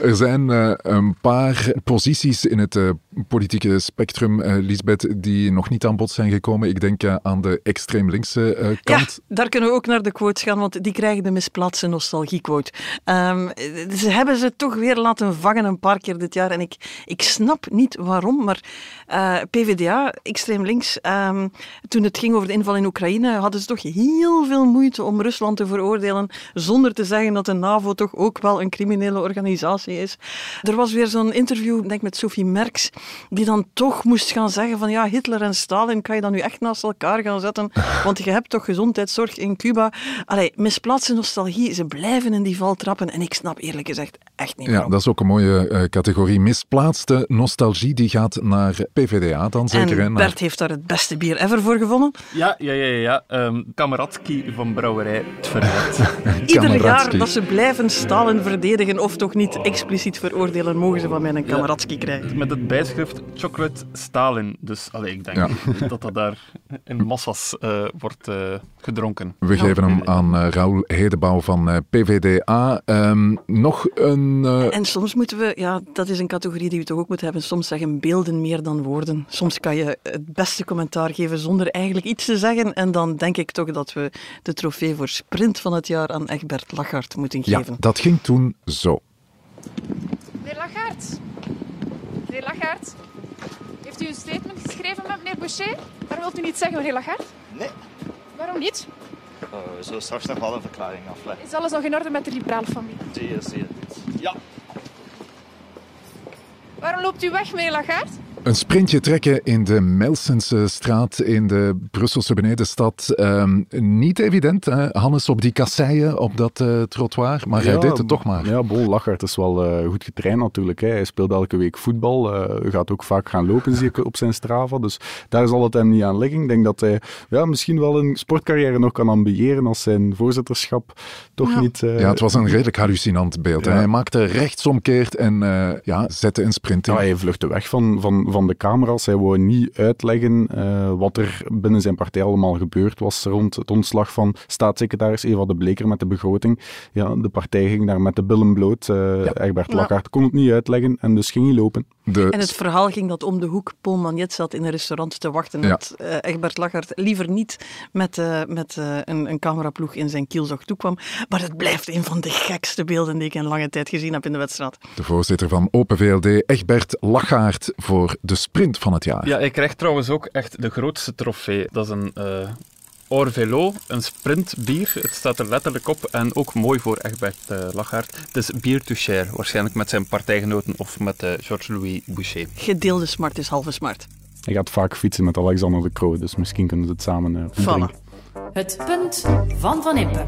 Er zijn uh, een paar posities in het uh, politieke spectrum, uh, Lisbeth, die nog niet aan bod zijn gekomen. Ik denk aan de extreem linkse kant. Ja, daar kunnen we ook naar de quotes gaan, want die krijgen de misplaatste nostalgiequote. Um, ze hebben ze toch weer laten vangen een paar keer dit jaar. En ik, ik snap niet waarom, maar PvdA, extreem links, um, toen het ging over de inval in Oekraïne, hadden ze toch heel veel moeite om Rusland te veroordelen, zonder te zeggen dat de NAVO toch ook wel een criminele organisatie is. Er was weer zo'n interview, denk met Sophie Merks, die dan toch moest gaan zeggen van ja, Hitler en Stalin kan je dan nu echt naast elkaar gaan zetten, want je hebt toch gezondheidszorg in Cuba. Allee, misplaatste nostalgie, ze blijven in die val trappen en ik snap eerlijk gezegd echt niet Ja, dat is ook een mooie uh, categorie. Misplaatste nostalgie, die gaat naar PvdA dan zeker. En Bert heeft daar het beste bier ever voor gevonden. Ja, ja, ja, ja. Um, Kameradski van Brouwerij Het Verlet. Ieder jaar dat ze blijven Stalin verdedigen of toch niet expliciet veroordelen, mogen ze van mij een kameradski krijgen. Met het bijschrift Chocolate Stalin. Dus allee, ik denk dat dat daar in massas uh, wordt uh, gedronken. We geven hem aan uh, Raoul Hedebouw van PVDA. Um, nog een... En soms moeten we, ja, dat is een categorie die we toch ook moeten hebben, soms zeggen beelden meer dan woorden. Soms kan je het beste commentaar geven zonder eigenlijk iets te zeggen. En dan denk ik toch dat we de trofee voor sprint van het jaar aan Egbert Lachart moeten geven. Ja, dat ging toen zo. Meneer Lagarde. Meneer Lagarde. Heeft u een statement geschreven met meneer Boucher? Waarom wilt u niet zeggen, meneer Lagarde? Nee. Waarom niet? Uh, we zullen straks nog wel een verklaring afleggen. Is alles nog in orde met de liberale familie? Zie je, zie je. Ja. Waarom loopt u weg, meneer Lagarde? Een sprintje trekken in de Melsense straat in de Brusselse benedenstad. Um, niet evident, hè? Hannes, op die kasseien, op dat uh, trottoir. Maar ja, hij deed het toch maar. Ja, Bol Lachart is wel uh, goed getraind natuurlijk. Hè. Hij speelt elke week voetbal. Uh, gaat ook vaak gaan lopen, zie ik op zijn Strava. Dus daar zal het hem niet aan liggen. Ik denk dat hij ja, misschien wel een sportcarrière nog kan ambiëren als zijn voorzitterschap toch ja. niet... ja, het was een redelijk hallucinant beeld. Ja. Hij maakte rechtsomkeert en ja, zette een sprint in. Ja, hij vluchtte weg van, van, van de camera's. Hij wou niet uitleggen uh, wat er binnen zijn partij allemaal gebeurd was rond het ontslag van staatssecretaris Eva de Bleker met de begroting. Ja, de partij ging daar met de billen bloot. Uh, ja. Egbert Lachart kon het niet uitleggen en dus ging hij lopen. De... En het verhaal ging dat om de hoek Paul Magnet zat in een restaurant te wachten. Ja. Dat uh, Egbert Lachart liever niet met, uh, met uh, een, een cameraploeg in zijn kielzog toekwam. Maar het blijft een van de gekste beelden die ik in lange tijd gezien heb in de wedstrijd. De voorzitter van Open VLD, Egbert Lachaert, voor de sprint van het jaar. Ja, ik krijg trouwens ook echt de grootste trofee. Dat is een... Orvelo, een sprintbier. Het staat er letterlijk op en ook mooi voor Egbert uh, Lachaert. Het is bier to share, waarschijnlijk met zijn partijgenoten of met uh, Georges-Louis Boucher. Gedeelde smart is halve smart. Hij gaat vaak fietsen met Alexander de Croo, dus misschien kunnen ze het samen uh, voilà. Het punt van Van Impe.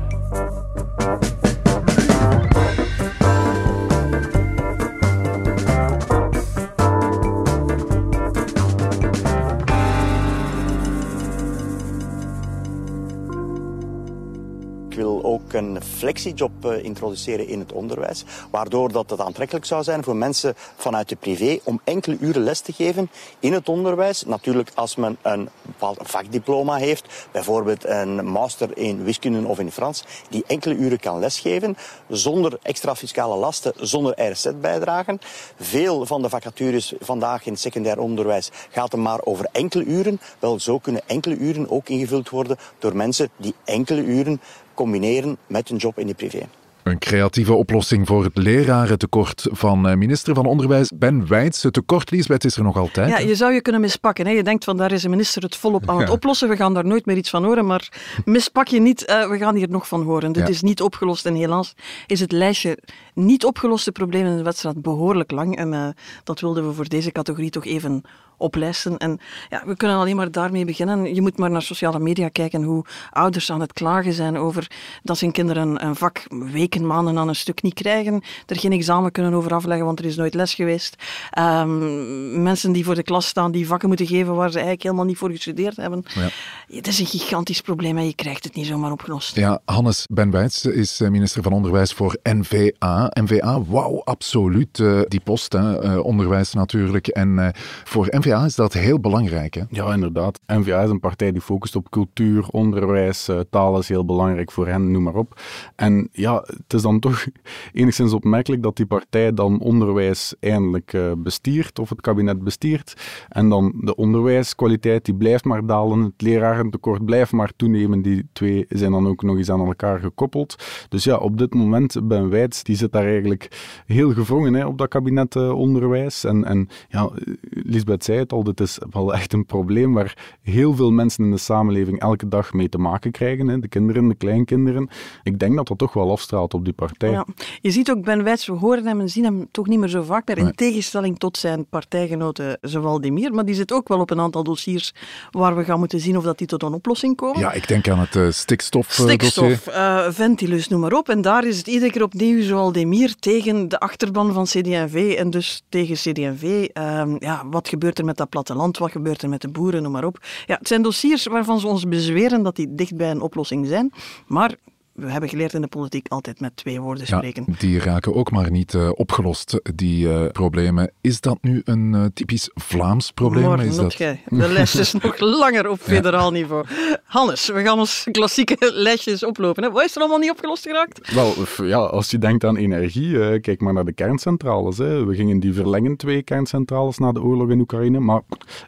Een flexiejob uh, introduceren in het onderwijs, waardoor dat het aantrekkelijk zou zijn voor mensen vanuit de privé om enkele uren les te geven in het onderwijs. Natuurlijk als men een bepaald vakdiploma heeft, bijvoorbeeld een master in wiskunde of in Frans, die enkele uren kan lesgeven zonder extra fiscale lasten, zonder RZ-bijdragen. Veel van de vacatures vandaag in het secundair onderwijs gaat er maar over enkele uren. Wel, zo kunnen enkele uren ook ingevuld worden door mensen die enkele uren combineren met een job in de privé. Een creatieve oplossing voor het lerarentekort van eh, minister van Onderwijs Ben Wijts. Het tekort, Liesbeth, is er nog altijd. Ja, je zou je kunnen mispakken. Hè. Je denkt van daar is de minister het volop aan het Ja. oplossen. We gaan daar nooit meer iets van horen. Maar mispak je niet, eh, we gaan hier nog van horen. Dit Ja. is niet opgelost. En helaas is het lijstje niet opgeloste problemen in de wedstrijd behoorlijk lang. En eh, dat wilden we voor deze categorie toch even oplijsten. En ja, we kunnen alleen maar daarmee beginnen. Je moet maar naar sociale media kijken hoe ouders aan het klagen zijn over dat hun kinderen een vak weken, maanden aan een stuk niet krijgen, er geen examen kunnen over afleggen, want er is nooit les geweest. Ehm, mensen die voor de klas staan, die vakken moeten geven waar ze eigenlijk helemaal niet voor gestudeerd hebben. Ja. Het is een gigantisch probleem en je krijgt het niet zomaar opgelost. Ja, Hannes Ben Wijts is eh, minister van Onderwijs voor NVA. NVA, wauw, absoluut eh, die post, hè, eh, onderwijs natuurlijk. En voor NVA is dat heel belangrijk. Hè? Ja, inderdaad. NVA is een partij die focust op cultuur, onderwijs, eh, taal is heel belangrijk voor hen, noem maar op. En ja, het is dan toch enigszins opmerkelijk dat die partij dan onderwijs eindelijk eh, bestiert, of het kabinet bestiert. En dan de onderwijskwaliteit, die blijft maar dalen, het lerarentekort blijft maar toenemen. Die twee zijn dan ook nog eens aan elkaar gekoppeld. Dus ja, op dit moment, Ben Wijts, die zit daar eigenlijk heel gevrongen hè, op dat kabinet eh, onderwijs. En, en ja, Lisbeth zei het al, dit is wel echt een probleem waar heel veel mensen in de samenleving elke dag mee te maken krijgen. Hè. De kinderen, de kleinkinderen. Ik denk dat dat toch wel afstraalt op die partij. Ja. Je ziet ook Ben Wijts, we horen hem en zien hem toch niet meer zo vaak meer, in tegenstelling tot zijn partijgenoten Zewaldemir. Maar die zit ook wel op een aantal dossiers waar we gaan moeten zien of dat die tot een oplossing komen. Ja, ik denk aan het eh, stikstofdossier. Stikstof, eh, Ventilus, noem maar op. En daar is het iedere keer opnieuw Zewaldemir tegen de achterban van CD&V en dus tegen CD&V. Ehm, ja, wat gebeurt er met dat platteland? Wat gebeurt er met de boeren? Noem maar op. Ja, het zijn dossiers waarvan ze ons bezweren dat die dicht bij een oplossing zijn. Maar we hebben geleerd in de politiek altijd met twee woorden Ja, spreken. die raken ook maar niet eh, opgelost, die eh, problemen. Is dat nu een eh, typisch Vlaams probleem? Maar is dat... gij. De lijst is nog langer op federaal niveau. Hannes, we gaan ons klassieke lijstjes oplopen. Hè. Wat is er allemaal niet opgelost geraakt? Wel, ja, als je denkt aan energie, kijk maar naar de kerncentrales. Hè. We gingen die verlengen, twee kerncentrales, na de oorlog in Oekraïne. Maar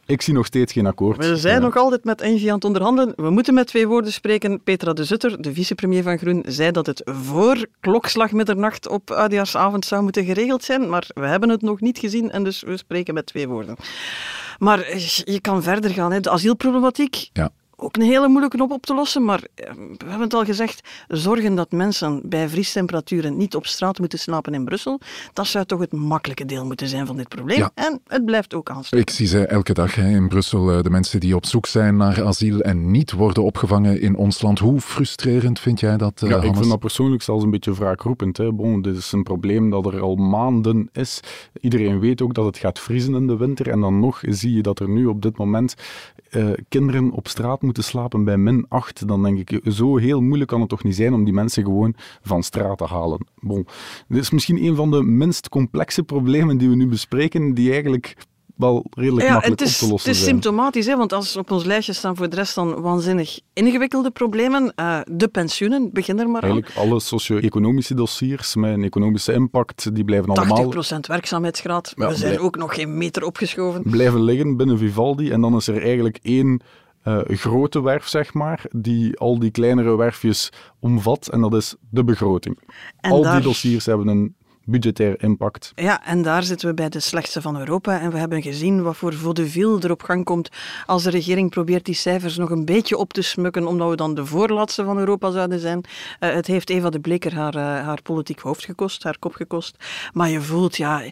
ik zie nog steeds geen akkoord. We zijn nog altijd met Engie aan het onderhandelen. We moeten met twee woorden spreken. Petra de Zutter, de vicepremier van Groen, zei dat het voor klokslag middernacht op oudejaarsavond zou moeten geregeld zijn. Maar we hebben het nog niet gezien en dus we spreken met twee woorden. Maar eh, je kan verder gaan. Hè. De asielproblematiek. Ja. Ook een hele moeilijke op op te lossen, maar eh, we hebben het al gezegd, zorgen dat mensen bij vriestemperaturen niet op straat moeten slapen in Brussel, dat zou toch het makkelijke deel moeten zijn van dit probleem. Ja. En het blijft ook aanstaan. Ik zie ze elke dag hè, in Brussel, eh, de mensen die op zoek zijn naar asiel en niet worden opgevangen in ons land. Hoe frustrerend vind jij dat, eh, Ja, ik vind dat persoonlijk zelfs een beetje wraakroepend. Hè. Bon, dit is een probleem dat er al maanden is. Iedereen weet ook dat het gaat vriezen in de winter. En dan nog zie je dat er nu op dit moment eh, kinderen op straat moeten slapen bij min 8. Dan denk ik, zo heel moeilijk kan het toch niet zijn om die mensen gewoon van straat te halen. Bon, dit is misschien een van de minst complexe problemen die we nu bespreken, die eigenlijk wel redelijk Ja, makkelijk is, op te lossen het is zijn. symptomatisch, hè, want als op ons lijstje staan voor de rest dan waanzinnig ingewikkelde problemen. Eh, de pensioenen, begin er maar aan. Eigenlijk alle socio-economische dossiers met een economische impact, die blijven allemaal 80% werkzaamheidsgraad. Ja, We zijn ook nog geen meter opgeschoven. blijven liggen binnen Vivaldi. En dan is er eigenlijk één eh, grote werf, zeg maar, die al die kleinere werfjes omvat. En dat is de begroting. En al daar- die dossiers hebben een budgetair impact. Ja, en daar zitten we bij de slechtste van Europa. En we hebben gezien wat voor vaudeville er op gang komt als de regering probeert die cijfers nog een beetje op te smukken, omdat we dan de voorlaatste van Europa zouden zijn. Eh, het heeft Eva de Bleker haar, eh, haar politiek hoofd gekost, haar kop gekost. Maar je voelt, ja,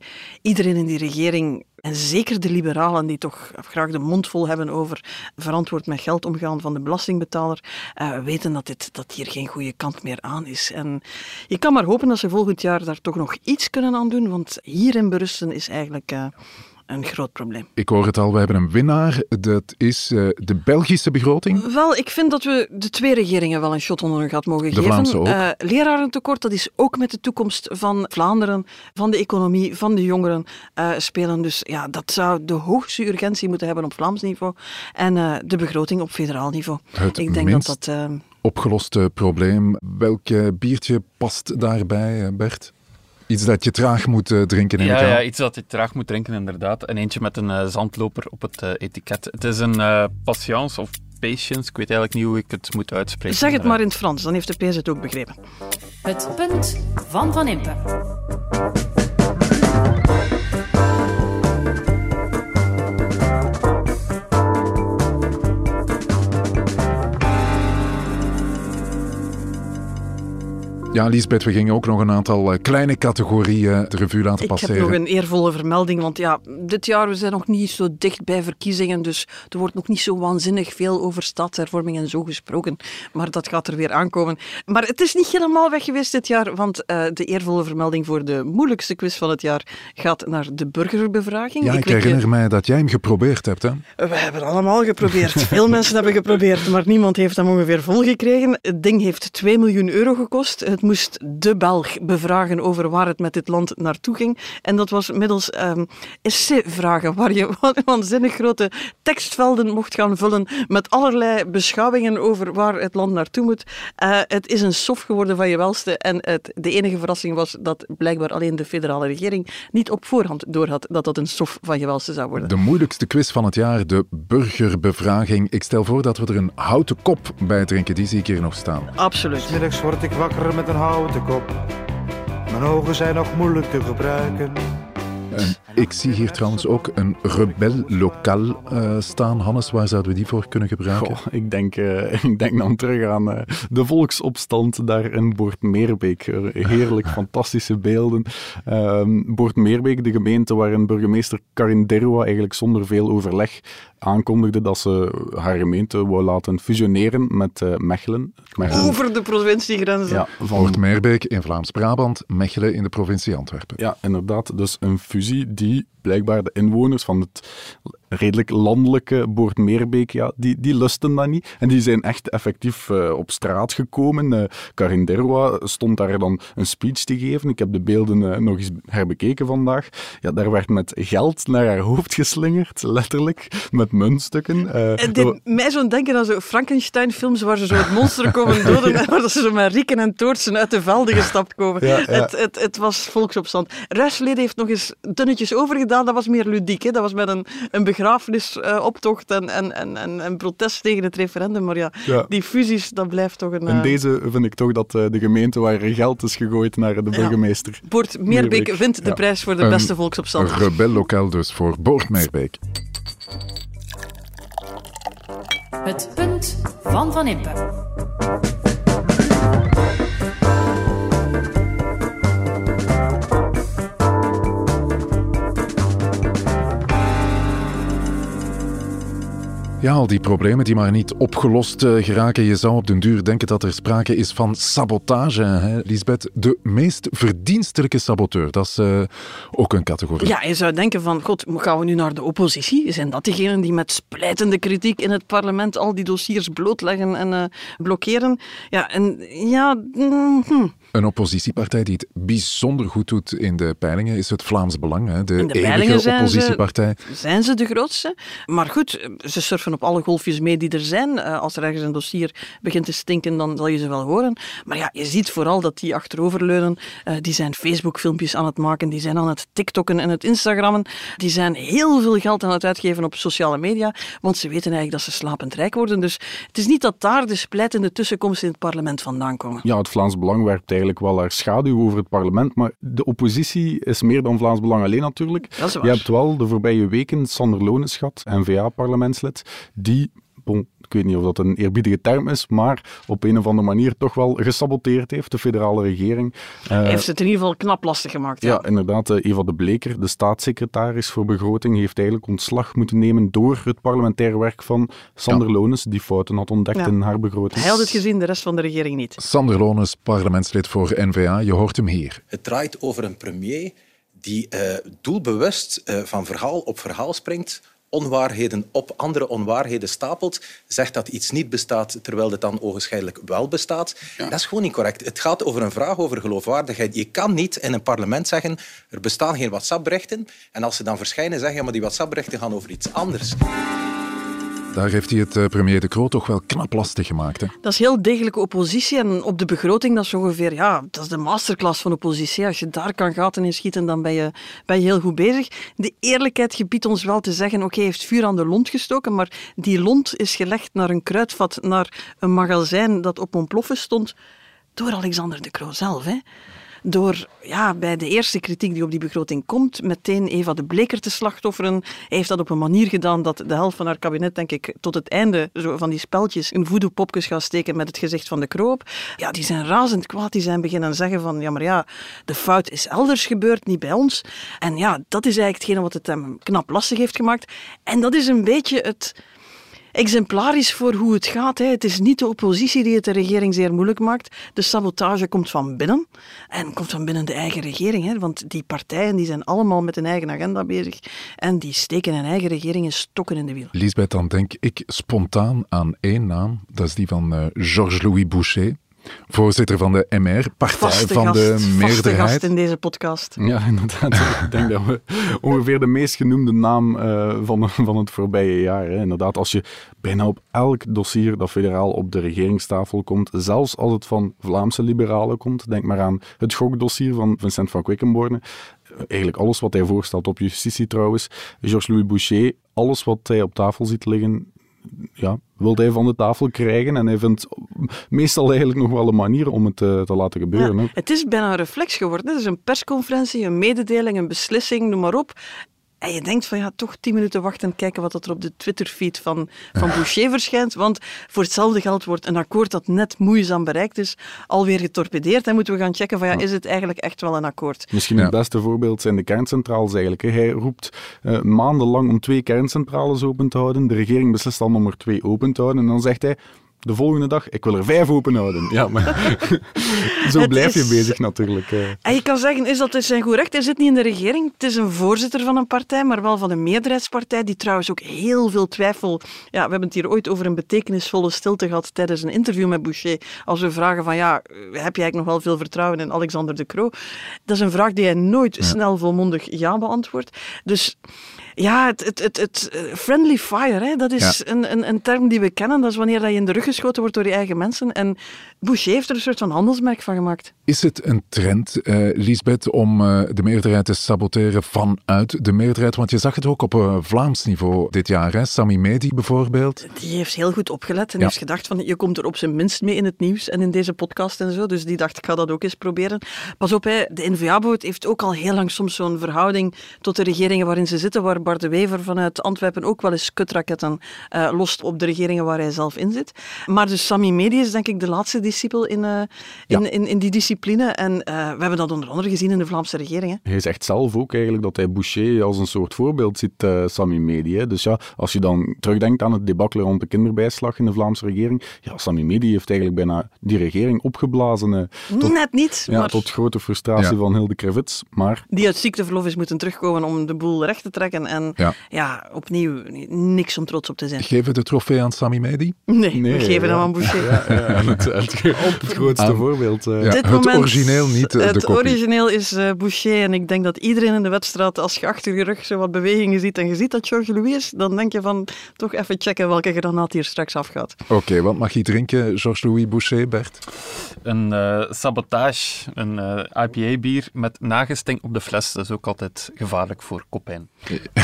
iedereen in die regering, en zeker de liberalen die toch graag de mond vol hebben over verantwoord met geld omgaan van de belastingbetaler, eh, weten dat, dit, dat hier geen goede kant meer aan is. En je kan maar hopen dat ze volgend jaar daar toch nog iets kunnen aan doen, want hier in berusten is eigenlijk eh, een groot probleem. Ik hoor het al, we hebben een winnaar. Dat is eh, de Belgische begroting. Wel, ik vind dat we de twee regeringen wel een shot onder hun gat mogen De geven. Vlaamse ook. Eh, lerarentekort, dat is ook met de toekomst van Vlaanderen, van de economie, van de jongeren eh, spelen. Dus ja, dat zou de hoogste urgentie moeten hebben op Vlaams niveau. En eh, de begroting op federaal niveau. Het ik denk minst dat dat... Opgeloste probleem. Welk biertje past daarbij, Bert? Iets dat je traag moet eh, drinken, Ja, ja, iets dat je traag moet drinken, inderdaad. En eentje met een eh, zandloper op het eh, etiket. Het is een patience of patience. Ik weet eigenlijk niet hoe ik het moet uitspreken. Zeg het maar in het Frans, dan heeft de PS het ook begrepen. Het punt van Van Impe. Ja, Lisbeth, we gingen ook nog een aantal eh, kleine categorieën de revue laten Ik passeren. heb nog een eervolle vermelding, want ja, dit jaar we zijn nog niet zo dicht bij verkiezingen, dus er wordt nog niet zo waanzinnig veel over stadshervorming en zo gesproken, maar dat gaat er weer aankomen. Maar het is niet helemaal weg geweest dit jaar, want eh, de eervolle vermelding voor de moeilijkste quiz van het jaar gaat naar de burgerbevraging. Ja, ik, weet herinner je- mij dat jij hem geprobeerd hebt, hè? We hebben allemaal geprobeerd. Veel mensen hebben geprobeerd, maar niemand heeft hem ongeveer volgekregen. Het ding heeft 2 miljoen euro gekost. Het moest de Belg bevragen over waar het met dit land naartoe ging. En dat was middels ehm essay-vragen, waar je wa- waanzinnig grote tekstvelden mocht gaan vullen met allerlei beschouwingen over waar het land naartoe moet. Eh, het is een sof geworden van je welste. En het, de enige verrassing was dat blijkbaar alleen de federale regering niet op voorhand doorhad dat dat een sof van je welste zou worden. De moeilijkste quiz van het jaar, de burgerbevraging. Ik stel voor dat we er een houten kop bij drinken. Die zie ik hier nog staan. Absoluut. Middags word ik wakker met een houten kop. Mijn ogen zijn nog moeilijk te gebruiken. En ik zie hier trouwens ook een rebel lokaal eh, staan. Hannes, waar zouden we die voor kunnen gebruiken? Goh, ik, denk, eh, ik denk dan terug aan eh, de volksopstand daar in Boortmeerbeek. Eh, Heerlijk, fantastische beelden. Ehm Boortmeerbeek, de gemeente waarin burgemeester Karin Derwa eigenlijk zonder veel overleg aankondigde dat ze haar gemeente wou laten fusioneren met eh, Mechelen. Mechelen. Over de provinciegrenzen. Ja, van Hoort-Meerbeek in Vlaams-Brabant, Mechelen in de provincie Antwerpen. Ja, inderdaad. Dus een fusie die blijkbaar de inwoners van het redelijk landelijke Boortmeerbeek, ja, die, die lusten dat niet. En die zijn echt effectief eh, op straat gekomen. Eh, Karin Derwa stond daar dan een speech te geven. Ik heb de beelden eh, nog eens herbekeken vandaag. Ja, daar werd met geld naar haar hoofd geslingerd, letterlijk, met muntstukken. Het deed mij zo denken aan zo Frankenstein-films waar ze zo het monster komen doden en waar ze zo met rieken en toortsen uit de velden gestapt komen. Ja, ja. Het, het, het was volksopstand. Ruisleden heeft nog eens dunnetjes overgedaan. Dat was meer ludiek. Hè? Dat was met een, een begrafenisoptocht en, en, en, en, en protest tegen het referendum. Maar ja, Ja. die fusies, dat blijft toch een... In eh, deze vind ik toch dat eh, de gemeente waar er geld is gegooid naar de burgemeester. Boort Meerbeek Meerbeek. wint de Ja. prijs voor de Een beste volksopstand. rebel lokaal dus voor Boort-Meerbeek. Het punt van Van Impe. Ja, al die problemen die maar niet opgelost eh, geraken. Je zou op den duur denken dat er sprake is van sabotage. Hè? Lisbeth, de meest verdienstelijke saboteur, dat is eh, ook een categorie. Ja, je zou denken van, god, gaan we nu naar de oppositie? Zijn dat diegenen die met splijtende kritiek in het parlement al die dossiers blootleggen en eh, blokkeren? Ja, en ja... mm, hm. Een oppositiepartij die het bijzonder goed doet in de peilingen is het Vlaams Belang. Hè? De, In de enige peilingen zijn oppositiepartij. ze, zijn ze de grootste. Maar goed, ze surfen op alle golfjes mee die er zijn. Eh, Als er ergens een dossier begint te stinken, dan zal je ze wel horen. Maar ja, je ziet vooral dat die achteroverleunen. eh, die zijn Facebook-filmpjes aan het maken, die zijn aan het TikTokken en het Instagrammen. Die zijn heel veel geld aan het uitgeven op sociale media, want ze weten eigenlijk dat ze slapend rijk worden. Dus het is niet dat daar de splijtende tussenkomsten in het parlement vandaan komen. Ja, het Vlaams Belang werpt eigenlijk wel haar schaduw over het parlement, maar de oppositie is meer dan Vlaams Belang alleen natuurlijk. Dat is waar. Je hebt wel de voorbije weken Sander Lones gehad, N-VA-parlementslid, die, bon, ik weet niet of dat een eerbiedige term is, maar op een of andere manier toch wel gesaboteerd heeft, de federale regering. Eh, Hij heeft het in ieder geval knap lastig gemaakt. ja, inderdaad. eh, Eva de Bleker, de staatssecretaris voor begroting, heeft eigenlijk ontslag moeten nemen door het parlementair werk van Sander Lones, die fouten had ontdekt Ja. in haar begroting. Hij had het gezien, de rest van de regering niet. Sander Lones, parlementslid voor N-VA. Je hoort hem hier. Het draait over een premier die eh, doelbewust eh, van verhaal op verhaal springt, onwaarheden op andere onwaarheden stapelt, zegt dat iets niet bestaat terwijl het dan ogenschijnlijk wel bestaat. Dat is gewoon niet correct. Het gaat over een vraag over geloofwaardigheid. Je kan niet in een parlement zeggen er bestaan geen WhatsApp-berichten en als ze dan verschijnen zeggen ja, maar die WhatsApp-berichten gaan over iets anders. Daar heeft hij het eh, premier De Croo toch wel knap lastig gemaakt. Hè? Dat is heel degelijke oppositie. En op de begroting, dat is ongeveer, ja, dat is de masterclass van oppositie. Als je daar kan gaten in schieten, dan ben je, ben je heel goed bezig. De eerlijkheid gebiedt ons wel te zeggen, oké, heeft vuur aan de lont gestoken, maar die lont is gelegd naar een kruidvat, naar een magazijn dat op ontploffen stond, door Alexander De Croo zelf. Hè door ja, bij de eerste kritiek die op die begroting komt, meteen Eva de Bleker te slachtofferen. Hij heeft dat op een manier gedaan dat de helft van haar kabinet, denk ik, tot het einde zo van die speltjes een voodoo-popjes gaat steken met het gezicht van de kroop. Ja, die zijn razend kwaad. Die zijn beginnen zeggen van, ja, maar ja, de fout is elders gebeurd, niet bij ons. En ja, dat is eigenlijk hetgene wat het hem knap lastig heeft gemaakt. En dat is een beetje het exemplarisch voor hoe het gaat. Hè. Het is niet de oppositie die het de regering zeer moeilijk maakt. De sabotage komt van binnen en komt van binnen de eigen regering. Hè. Want die partijen die zijn allemaal met een eigen agenda bezig en die steken hun eigen regeringen stokken in de wiel. Lisbeth, dan denk ik spontaan aan één naam. Dat is die van uh, Georges-Louis Boucher voorzitter van de MR, partij van gast, de meerderheid. gast in deze podcast. Ja, inderdaad. ik denk dat we ongeveer de meest genoemde naam uh, van, van het voorbije jaar. Hè. Inderdaad, als je bijna op elk dossier dat federaal op de regeringstafel komt, zelfs als het van Vlaamse liberalen komt, denk maar aan het gokdossier van Vincent van Quickenborne, eigenlijk alles wat hij voorstelt op justitie trouwens, Georges-Louis Boucher, alles wat hij op tafel ziet liggen, ja, wilde hij van de tafel krijgen. En hij vindt meestal eigenlijk nog wel een manier om het te, te laten gebeuren. Ja, het is bijna een reflex geworden. Het is een persconferentie, een mededeling, een beslissing, noem maar op. En je denkt van ja, toch tien minuten wachten en kijken wat er op de Twitterfeed van, van Boucher verschijnt. Want voor hetzelfde geld wordt een akkoord dat net moeizaam bereikt is, alweer getorpedeerd. En moeten we gaan checken van ja, is het eigenlijk echt wel een akkoord? Misschien het beste voorbeeld zijn de kerncentrales eigenlijk. Hij roept uh, maandenlang om twee kerncentrales open te houden. De regering beslist dan om er twee open te houden. En dan zegt hij, de volgende dag, ik wil er vijf open houden. Ja, maar zo blijf je bezig natuurlijk. En je kan zeggen, is dat is zijn goed recht? Hij zit niet in de regering. Het is een voorzitter van een partij, maar wel van een meerderheidspartij, die trouwens ook heel veel twijfel... Ja, we hebben het hier ooit over een betekenisvolle stilte gehad tijdens een interview met Boucher. Als we vragen van, ja, heb je eigenlijk nog wel veel vertrouwen in Alexander de Croo? Dat is een vraag die hij nooit snel volmondig ja beantwoordt. Dus... Ja, het, het, het, het friendly fire, hè, dat is ja. een, een, een term die we kennen. Dat is wanneer dat je in de rug geschoten wordt door je eigen mensen. En Boucher heeft er een soort van handelsmerk van gemaakt. Is het een trend, uh, Lisbeth, om uh, de meerderheid te saboteren vanuit de meerderheid? Want je zag het ook op uh, Vlaams niveau dit jaar. Hè? Sami Medi bijvoorbeeld. Die heeft heel goed opgelet en ja. heeft gedacht van je komt er op zijn minst mee in het nieuws en in deze podcast en zo. Dus die dacht ik ga dat ook eens proberen. Pas op, hè, de N-VA-boot heeft ook al heel lang soms zo'n verhouding tot de regeringen waarin ze zitten, waar Bart de Wever vanuit Antwerpen ook wel eens kutraketten uh, lost op de regeringen waar hij zelf in zit. Maar dus Sami Medi is denk ik de laatste discipel in, uh, in, ja. in, in, die discipline. En uh, we hebben dat onder andere gezien in de Vlaamse regering. Hè. Hij zegt zelf ook eigenlijk dat hij Boucher als een soort voorbeeld ziet, uh, Sami Medi. Hè. Dus ja, als je dan terugdenkt aan het debacle rond de kinderbijslag in de Vlaamse regering, ja, Sami Medi heeft eigenlijk bijna die regering opgeblazen. Tot, Net niet. Ja, maar... tot grote frustratie ja. van Hilde Krevits. Maar... Die uit ziekteverlof is moeten terugkomen om de boel recht te trekken. En ja, ja opnieuw niks om trots op te zijn. Geven we de trofee aan Sami Medi? Nee, nee we geven hem aan Boucher. Ja, het, het, het, grootste aan, voorbeeld. Uh. Ja, Dit het moment, origineel, niet uh, Het de kopie. origineel is uh, Boucher. En ik denk dat iedereen in de wedstrijd, als je achter je rug zo wat bewegingen ziet en je ziet dat Georges Louis is, dan denk je van toch even checken welke granaat hier straks afgaat. Oké, okay, wat mag je drinken, Georges Louis Boucher, Bert? Een sabotage, een IPA-bier met nagesting op de fles. Dat is ook altijd gevaarlijk voor kopijn.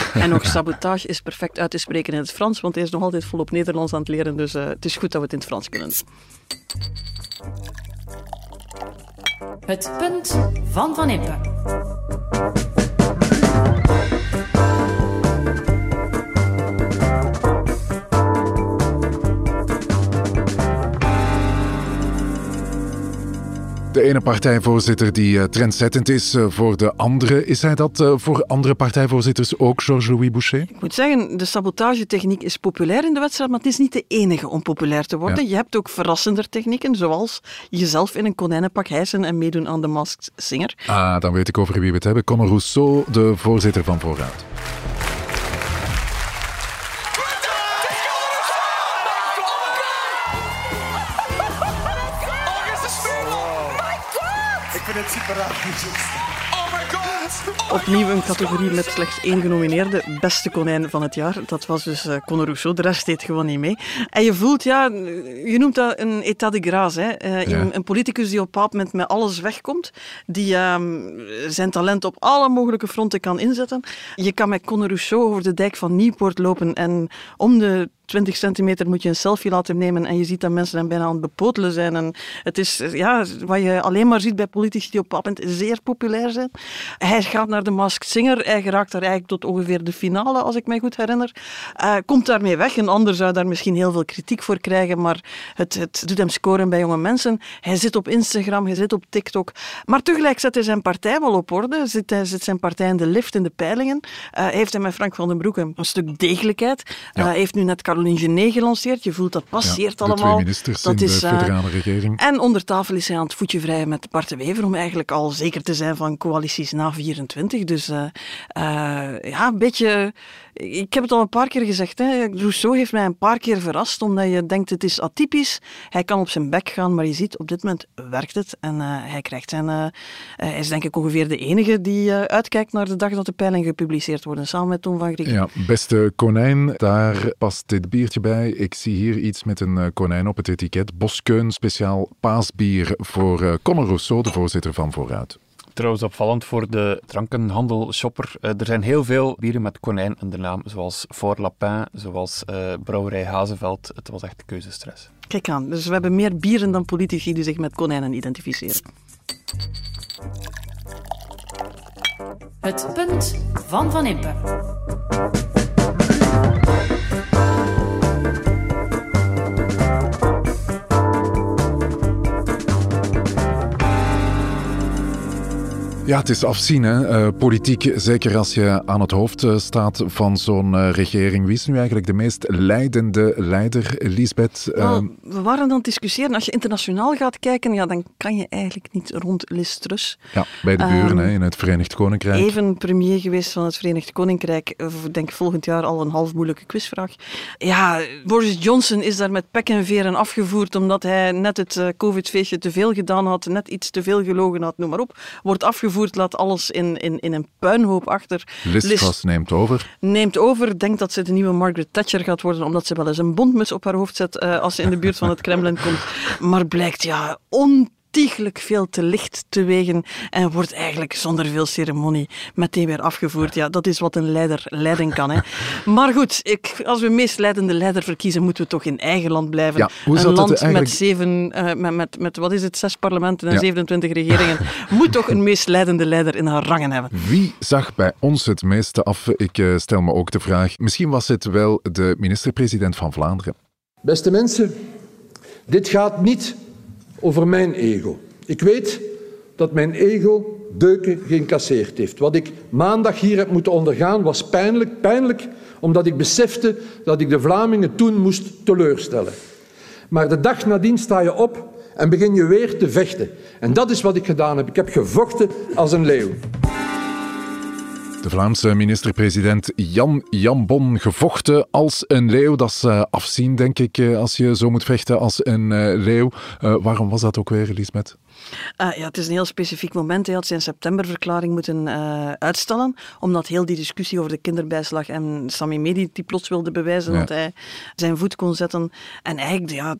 En nog sabotage is perfect uit te spreken in het Frans, want hij is nog altijd volop Nederlands aan het leren. Dus uh, het is goed dat we het in het Frans kunnen. Het punt van Van Impe. De ene partijvoorzitter die uh, trendzettend is uh, voor de andere. Is hij dat uh, voor andere partijvoorzitters ook, Georges-Louis Boucher? Ik moet zeggen, de sabotagetechniek is populair in de wedstrijd, maar het is niet de enige om populair te worden. Ja. Je hebt ook verrassender technieken, zoals jezelf in een konijnenpak hijsen en meedoen aan de Masked Singer. Ah, dan weet ik over wie we het hebben. Conor Rousseau, de voorzitter van Vooruit. Het. Oh my god! Opnieuw een categorie met slechts één genomineerde, beste konijn van het jaar. Dat was dus uh, Conor Rousseau, de rest deed gewoon niet mee. En je voelt, ja, je noemt dat een état de grâce. Hè. Uh, ja. een, een, politicus die op een bepaald moment met alles wegkomt, die uh, zijn talent op alle mogelijke fronten kan inzetten. Je kan met Conor Rousseau over de dijk van Nieuwpoort lopen en om de 20 centimeter moet je een selfie laten nemen en je ziet dat mensen dan bijna aan het bepotelen zijn. En het is ja, wat je alleen maar ziet bij politici die op moment zeer populair zijn. Hij gaat naar de Masked Singer, hij geraakt daar eigenlijk tot ongeveer de finale, als ik mij goed herinner. Uh, komt daarmee weg. Een ander zou daar misschien heel veel kritiek voor krijgen, maar het, het doet hem scoren bij jonge mensen. Hij zit op Instagram, hij zit op TikTok. Maar tegelijk zet hij zijn partij wel op orde. Zit, hij zit zijn partij in de lift in de peilingen. Uh, heeft hij met Frank van den Broeke een stuk degelijkheid. Hij heeft nu net Caroline Genet gelanceerd. Je voelt dat passeert ja, allemaal. Twee ministers dat in is, de federale regering. En onder tafel is hij aan het voetje vrijen met Bart de Wever om eigenlijk al zeker te zijn van coalities na 24. Dus uh, uh, ja, een beetje... Ik heb het al een paar keer gezegd. Hè. Rousseau heeft mij een paar keer verrast, omdat je denkt het is atypisch. Hij kan op zijn bek gaan, maar je ziet op dit moment werkt het. En uh, hij krijgt zijn... hij is denk ik ongeveer de enige die uitkijkt naar de dag dat de peilingen gepubliceerd worden, samen met Tom van Grieken. Ja, beste konijn, daar past dit biertje bij. Ik zie hier iets met een konijn op het etiket. Boskeun speciaal paasbier voor uh, Conor Rousseau, de voorzitter van Vooruit. Trouwens opvallend voor de drankenhandel-shopper. Uh, er zijn heel veel bieren met konijn in de naam, zoals Fort Lapin, zoals uh, Brouwerij Hazeveld. Het was echt keuzestress. Kijk aan, dus we hebben meer bieren dan politici die zich met konijnen identificeren. Het punt van Van Impe. Ja, het is afzien, hè? Uh, politiek. Zeker als je aan het hoofd uh, staat van zo'n uh, regering. Wie is nu eigenlijk de meest leidende leider, Lisbeth? Nou, we waren aan het discussiëren. Als je internationaal gaat kijken, ja, dan kan je eigenlijk niet rond Liz Truss. Ja, bij de buren hè, in het Verenigd Koninkrijk. Even premier geweest van het Verenigd Koninkrijk. Ik denk volgend jaar al een half moeilijke quizvraag. Ja, Boris Johnson is daar met pek en veren afgevoerd omdat hij net het covid-feestje te veel gedaan had, net iets te veel gelogen had, noem maar op. Wordt afgevoerd laat alles in, in, in een puinhoop achter. Liz, Liz neemt over. Neemt over, denkt dat ze de nieuwe Margaret Thatcher gaat worden, omdat ze wel eens een bondmus op haar hoofd zet uh, als ze in de buurt van het Kremlin komt. Maar blijkt ja on ontiegelijk veel te licht te wegen en wordt eigenlijk zonder veel ceremonie meteen weer afgevoerd. Ja, dat is wat een leider leiden kan. Hè. Maar goed, ik, als we meest leidende leider verkiezen, moeten we toch in eigen land blijven. Ja, hoe een land eigenlijk... met, zeven, uh, met, met, met, wat is het, zes parlementen en ja. 27 regeringen, moet toch een meest leidende leider in haar rangen hebben. Wie zag bij ons het meeste af? Ik uh, stel me ook de vraag, misschien was het wel de minister-president van Vlaanderen. Beste mensen, dit gaat niet over mijn ego. Ik weet dat mijn ego deuken geïncasseerd heeft. Wat ik maandag hier heb moeten ondergaan was pijnlijk, pijnlijk omdat ik besefte dat ik de Vlamingen toen moest teleurstellen. Maar de dag nadien sta je op en begin je weer te vechten. En dat is wat ik gedaan heb. Ik heb gevochten als een leeuw. De Vlaamse minister-president Jan Jambon gevochten als een leeuw. Dat is uh, afzien, denk ik, als je zo moet vechten als een uh, leeuw. Waarom was dat ook weer, Lisbeth? Uh, ja, het is een heel specifiek moment. Hij had zijn septemberverklaring moeten uh, uitstellen, omdat heel die discussie over de kinderbijslag en Sami Medi die plots wilde bewijzen ja. dat hij zijn voet kon zetten. En eigenlijk, ja,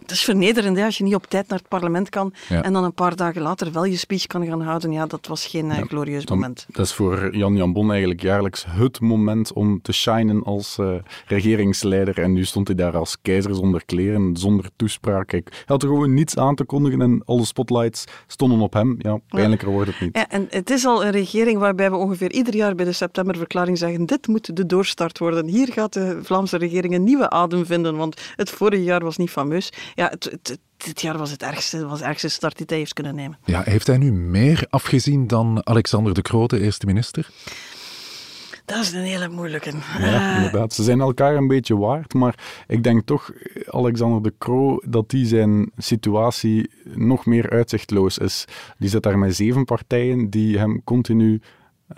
het is vernederend hè, als je niet op tijd naar het parlement kan ja. en dan een paar dagen later wel je speech kan gaan houden. Ja, dat was geen uh, ja, glorieus dan, moment. Dat is voor Jan Jan Bon eigenlijk jaarlijks het moment om te shinen als regeringsleider. En nu stond hij daar als keizer zonder kleren, zonder toespraak. Hij had er gewoon niets aan te kondigen en alle spotlights stonden op hem. Ja, pijnlijker wordt het niet. Ja, en het is al een regering waarbij we ongeveer ieder jaar bij de septemberverklaring zeggen dit moet de doorstart worden. Hier gaat de Vlaamse regering een nieuwe adem vinden, want het vorige jaar was niet fameus. Ja, het, het, dit jaar was het ergste, was de ergste start die hij heeft kunnen nemen. Ja, heeft hij nu meer afgezien dan Alexander de Croo, de eerste minister? Dat is een hele moeilijke. Ja, inderdaad. Ze zijn elkaar een beetje waard, maar ik denk toch, Alexander de Croo, dat die zijn situatie nog meer uitzichtloos is. Die zit daar met zeven partijen die hem continu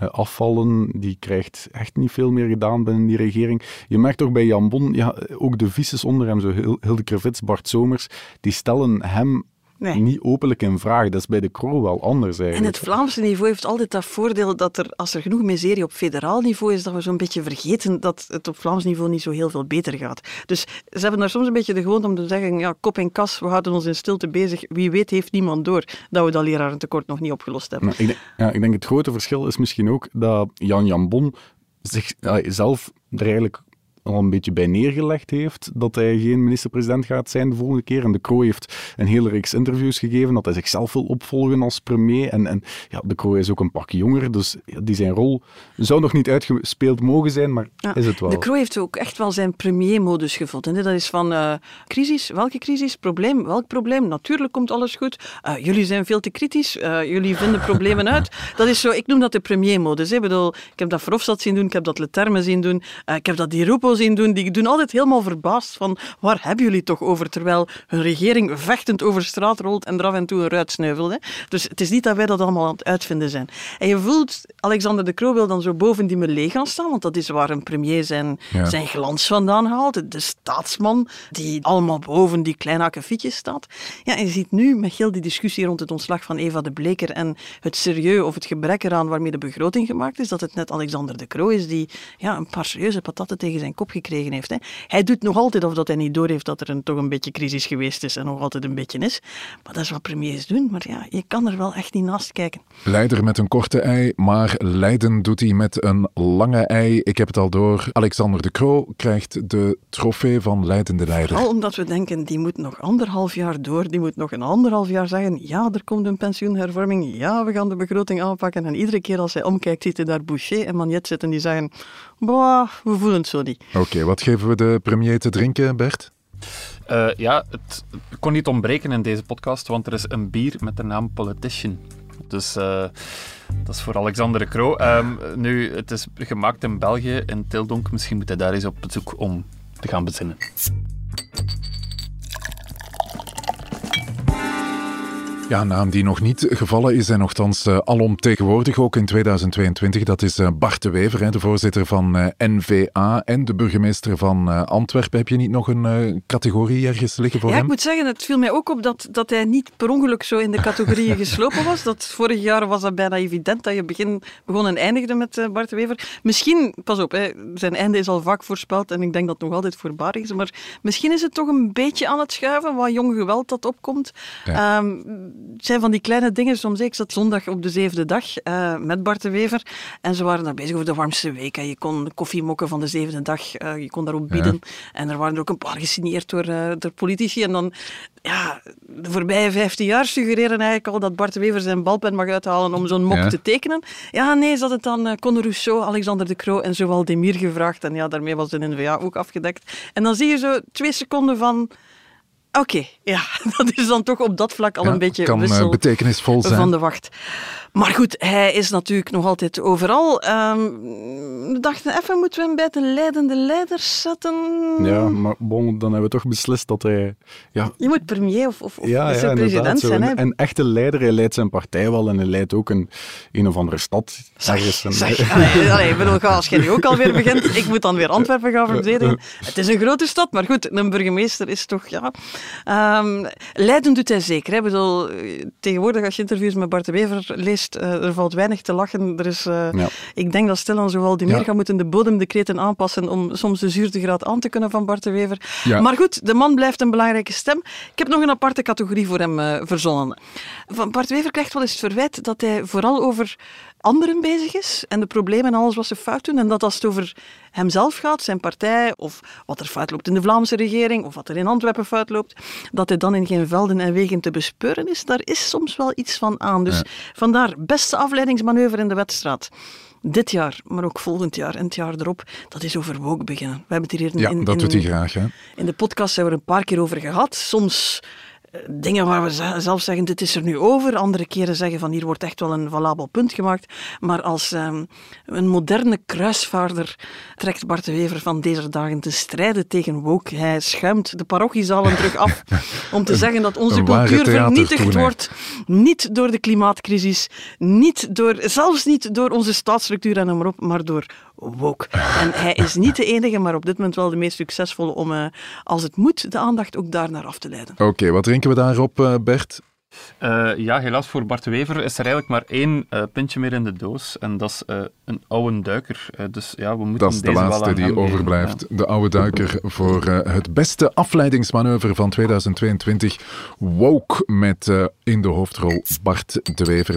uh, afvallen. Die krijgt echt niet veel meer gedaan binnen die regering. Je merkt toch bij Jan Bon, ja, ook de vices onder hem, zo Hilde Krevits, Bart Somers, die stellen hem Nee. niet openlijk in vraag. Dat is bij de Croo wel anders En eigenlijk. het Vlaamse niveau heeft altijd dat voordeel dat er, als er genoeg miserie op federaal niveau is, dat we zo'n beetje vergeten dat het op Vlaams niveau niet zo heel veel beter gaat. Dus ze hebben daar soms een beetje de gewoonte om te zeggen, ja, kop en kas, we houden ons in stilte bezig. Wie weet heeft niemand door dat we dat lerarentekort nog niet opgelost hebben. Ik, denk, ja, ik denk het grote verschil is misschien ook dat Jan Jambon zichzelf er eigenlijk al een beetje bij neergelegd heeft dat hij geen minister-president gaat zijn de volgende keer. En de Croo heeft een hele reeks interviews gegeven dat hij zichzelf wil opvolgen als premier. En, en ja, de Croo is ook een pak jonger, dus ja, die zijn rol zou nog niet uitgespeeld mogen zijn, maar Ja, is het wel. De Croo heeft ook echt wel zijn premiermodus gevonden. hè. Dat is van eh, crisis, welke crisis? Probleem, welk probleem? Natuurlijk komt alles goed. Eh, jullie zijn veel te kritisch, eh, jullie vinden problemen uit. Dat is zo, ik noem dat de premiermodus. hè. Ik bedoel, ik heb dat Verhofstadt zien doen, ik heb dat Leterme zien doen, ik heb dat Di Rupo zien doen. Die doen altijd helemaal verbaasd van, waar hebben jullie toch over? Terwijl hun regering vechtend over straat rolt en er af en toe een ruit sneuvelt. Hè. Dus het is niet dat wij dat allemaal aan het uitvinden zijn. En je voelt, Alexander de Croo wil dan zo boven die melee gaan staan, want dat is waar een premier zijn, Ja. zijn glans vandaan haalt. De, de staatsman die allemaal boven die kleine akkefietjes staat. Ja, en je ziet nu met heel die discussie rond het ontslag van Eva de Bleker en het serieus of het gebrek eraan waarmee de begroting gemaakt is, dat het net Alexander de Croo is die ja, een paar serieuze patatten tegen zijn kop gekregen heeft. Hè. Hij doet nog altijd of dat hij niet doorheeft dat er een, toch een beetje crisis geweest is en nog altijd een beetje is. Maar dat is wat premiers doen. Maar ja, je kan er wel echt niet naast kijken. Leider met een korte ei, maar Leiden doet hij met een lange ei. Ik heb het al door. Alexander de Croo krijgt de trofee van leidende leider. Vooral omdat we denken, die moet nog anderhalf jaar door, die moet nog een anderhalf jaar zeggen, ja, er komt een pensioenhervorming, ja, we gaan de begroting aanpakken. En iedere keer als hij omkijkt, ziet hij daar Boucher en Magnet zitten die zeggen, boah, we voelen het zo niet. Oké, wat geven we de premier te drinken, Bert? Eh, ja, het kon niet ontbreken in deze podcast, want er is een bier met de naam Politician. Dus eh, dat is voor Alexander de Croo. Ehm, nu, het is gemaakt in België, in Tildonk. Misschien moet hij daar eens op bezoek om te gaan bezinnen. Ja, een naam die nog niet gevallen is en nogthans uh, alomtegenwoordig ook in 2022. Dat is uh, Bart de Wever, hè, de voorzitter van uh, NVA en de burgemeester van Antwerpen. Heb je niet nog een categorie ergens liggen voor ja, hem? ik moet zeggen, het viel mij ook op dat, dat hij niet per ongeluk zo in de categorieën geslopen was. Dat vorig jaar was dat bijna evident dat je begin, begon en eindigde met Bart de Wever. Misschien, pas op, hè, zijn einde is al vaak voorspeld en ik denk dat het nog altijd voorbarig is, maar misschien is het toch een beetje aan het schuiven, wat jong geweld dat opkomt. Ja. Um, het zijn van die kleine dingen. Soms, ik zat zondag op de zevende dag uh, met Bart de Wever en ze waren daar bezig over de warmste week. En je kon koffiemokken van de zevende dag, uh, je kon daarop bieden. Ja. En er waren er ook een paar gesigneerd door, uh, door politici. En dan, ja, de voorbije vijftien jaar suggereren eigenlijk al dat Bart de Wever zijn balpen mag uithalen om zo'n mok ja. te tekenen. Ja, nee, ze hadden dan uh, Conor Rousseau, Alexander de Croo en zowel Demir gevraagd. En ja, daarmee was de NVA ook afgedekt. En dan zie je zo twee seconden van... Oké, okay, ja, dat is dan toch op dat vlak al ja, een beetje kan, wissel betekenisvol zijn. van de wacht. Maar goed, hij is natuurlijk nog altijd overal. Um, we dachten even, moeten we hem bij de leidende leiders zetten? Ja, maar bon, dan hebben we toch beslist dat hij... Ja, je moet premier of, of, of ja, ja, president zijn. Een, een echte leider, hij leidt zijn partij wel en hij leidt ook een, een of andere stad. Zeg, zeg, allee, allee, ik bedoel, als jij nu ook alweer begint, ik moet dan weer Antwerpen gaan verdedigen. Het is een grote stad, maar goed, een burgemeester is toch, ja... Um, Leiden doet hij zeker. Hè? Ik bedoel, tegenwoordig als je interviews met Bart de Wever leest, uh, er valt weinig te lachen. Er is, uh, ja. Ik denk dat stilaan zowel die meer ja. gaan moeten de bodemdecreten aanpassen om soms de zuurtegraad aan te kunnen van Bart de Wever. Ja. Maar goed, de man blijft een belangrijke stem. Ik heb nog een aparte categorie voor hem uh, verzonnen. Van Bart Wever krijgt wel eens het verwijt dat hij vooral over anderen bezig is en de problemen en alles wat ze fout doen. En dat als het over hemzelf gaat, zijn partij, of wat er fout loopt in de Vlaamse regering, of wat er in Antwerpen fout loopt, dat hij dan in geen velden en wegen te bespeuren is, daar is soms wel iets van aan. Dus ja. vandaar, beste afleidingsmanoeuvre in de wedstrijd. Dit jaar, maar ook volgend jaar en het jaar erop, dat is over woke beginnen. We hebben het hier in, ja, in, dat in, doet hij graag. Hè? In de podcast hebben we er een paar keer over gehad. Soms dingen waar we zelf zeggen, dit is er nu over. Andere keren zeggen van, hier wordt echt wel een valabel punt gemaakt. Maar als um, een moderne kruisvaarder trekt Bart de Wever van deze dagen te strijden tegen woke. Hij schuimt de parochiezalen terug af om te zeggen dat onze cultuur vernietigd wordt. Niet door de klimaatcrisis, niet door, zelfs niet door onze staatsstructuur en noem maar op, maar door woke. En hij is niet de enige, maar op dit moment wel de meest succesvolle om, uh, als het moet, de aandacht ook daar naar af te leiden. Oké, wat drinken we daarop, uh, Bert? Uh, ja, helaas voor Bart de Wever is er eigenlijk maar één uh, pintje meer in de doos. En dat is uh, een oude duiker. dus ja, we moeten Dat is de laatste die overblijft. Ja. De oude duiker voor het beste afleidingsmanoeuvre van 2022. Woke met in de hoofdrol Bart de Wever.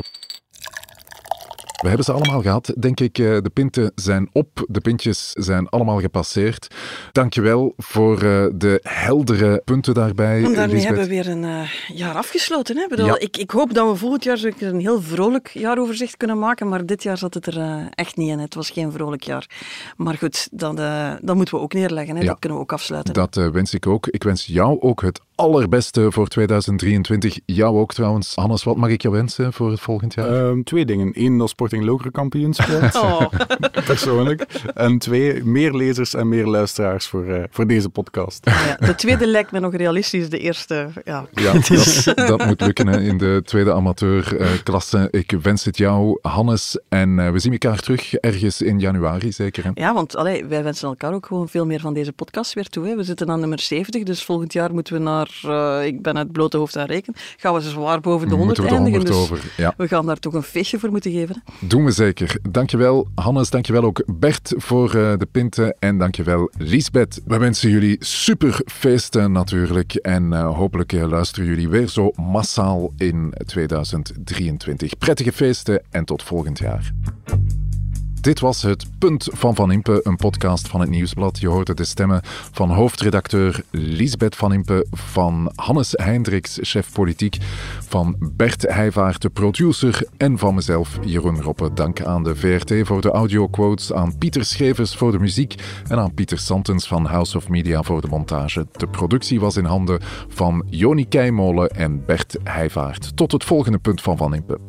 We hebben ze allemaal gehad, denk ik. Eh, de pinten zijn op, de pintjes zijn allemaal gepasseerd. Dankjewel voor uh, de heldere punten daarbij. En daarmee hebben we weer een uh, jaar afgesloten. Hè? Bedoel, ja. ik, ik, hoop dat we volgend jaar een heel vrolijk jaaroverzicht kunnen maken, maar dit jaar zat het er echt niet in. Het was geen vrolijk jaar. Maar goed, dat, dat moeten we ook neerleggen. Hè? Ja. Dat kunnen we ook afsluiten. Dat wens ik ook. Ik wens jou ook het allerbeste voor 2023. Jou ook trouwens. Hannes, wat mag ik jou wensen voor het volgend jaar? Um, twee dingen. Eén, dat Sporting Lokeren kampioen speelt. Oh. Persoonlijk. En twee, meer lezers en meer luisteraars voor, uh, voor deze podcast. Ja, de tweede lijkt me nog realistisch. De eerste, ja. Ja, dat, dat moet lukken hè, in de tweede amateurklasse. Uh, ik wens het jou, Hannes. En uh, we zien elkaar terug ergens in januari, zeker. Hè? Ja, want allee, wij wensen elkaar ook gewoon veel meer van deze podcast weer toe. Hè. We zitten aan nummer 70, dus volgend jaar moeten we naar uh, ik ben het blote hoofd aan rekenen, gaan we zwaar boven de 100 we eindigen. De 100 dus over, ja. we gaan daar toch een feestje voor moeten geven. Hè? Doen we zeker. Dankjewel Hannes, dankjewel ook Bert voor uh, de pinten en dankjewel Lisbeth. We wensen jullie super feesten natuurlijk en uh, hopelijk luisteren jullie weer zo massaal in 2023. Prettige feesten en tot volgend jaar. Dit was het Punt van Van Impe, een podcast van het Nieuwsblad. Je hoorde de stemmen van hoofdredacteur Lisbeth Van Impe, van Hannes Hendricks, chef politiek, van Bert Heijvaart, de producer, en van mezelf, Jeroen Roppe. Dank aan de VRT voor de audioquotes, aan Pieter Schevers voor de muziek en aan Pieter Santens van House of Media voor de montage. De productie was in handen van Joni Keimolen en Bert Heijvaart. Tot het volgende Punt van Van Impe.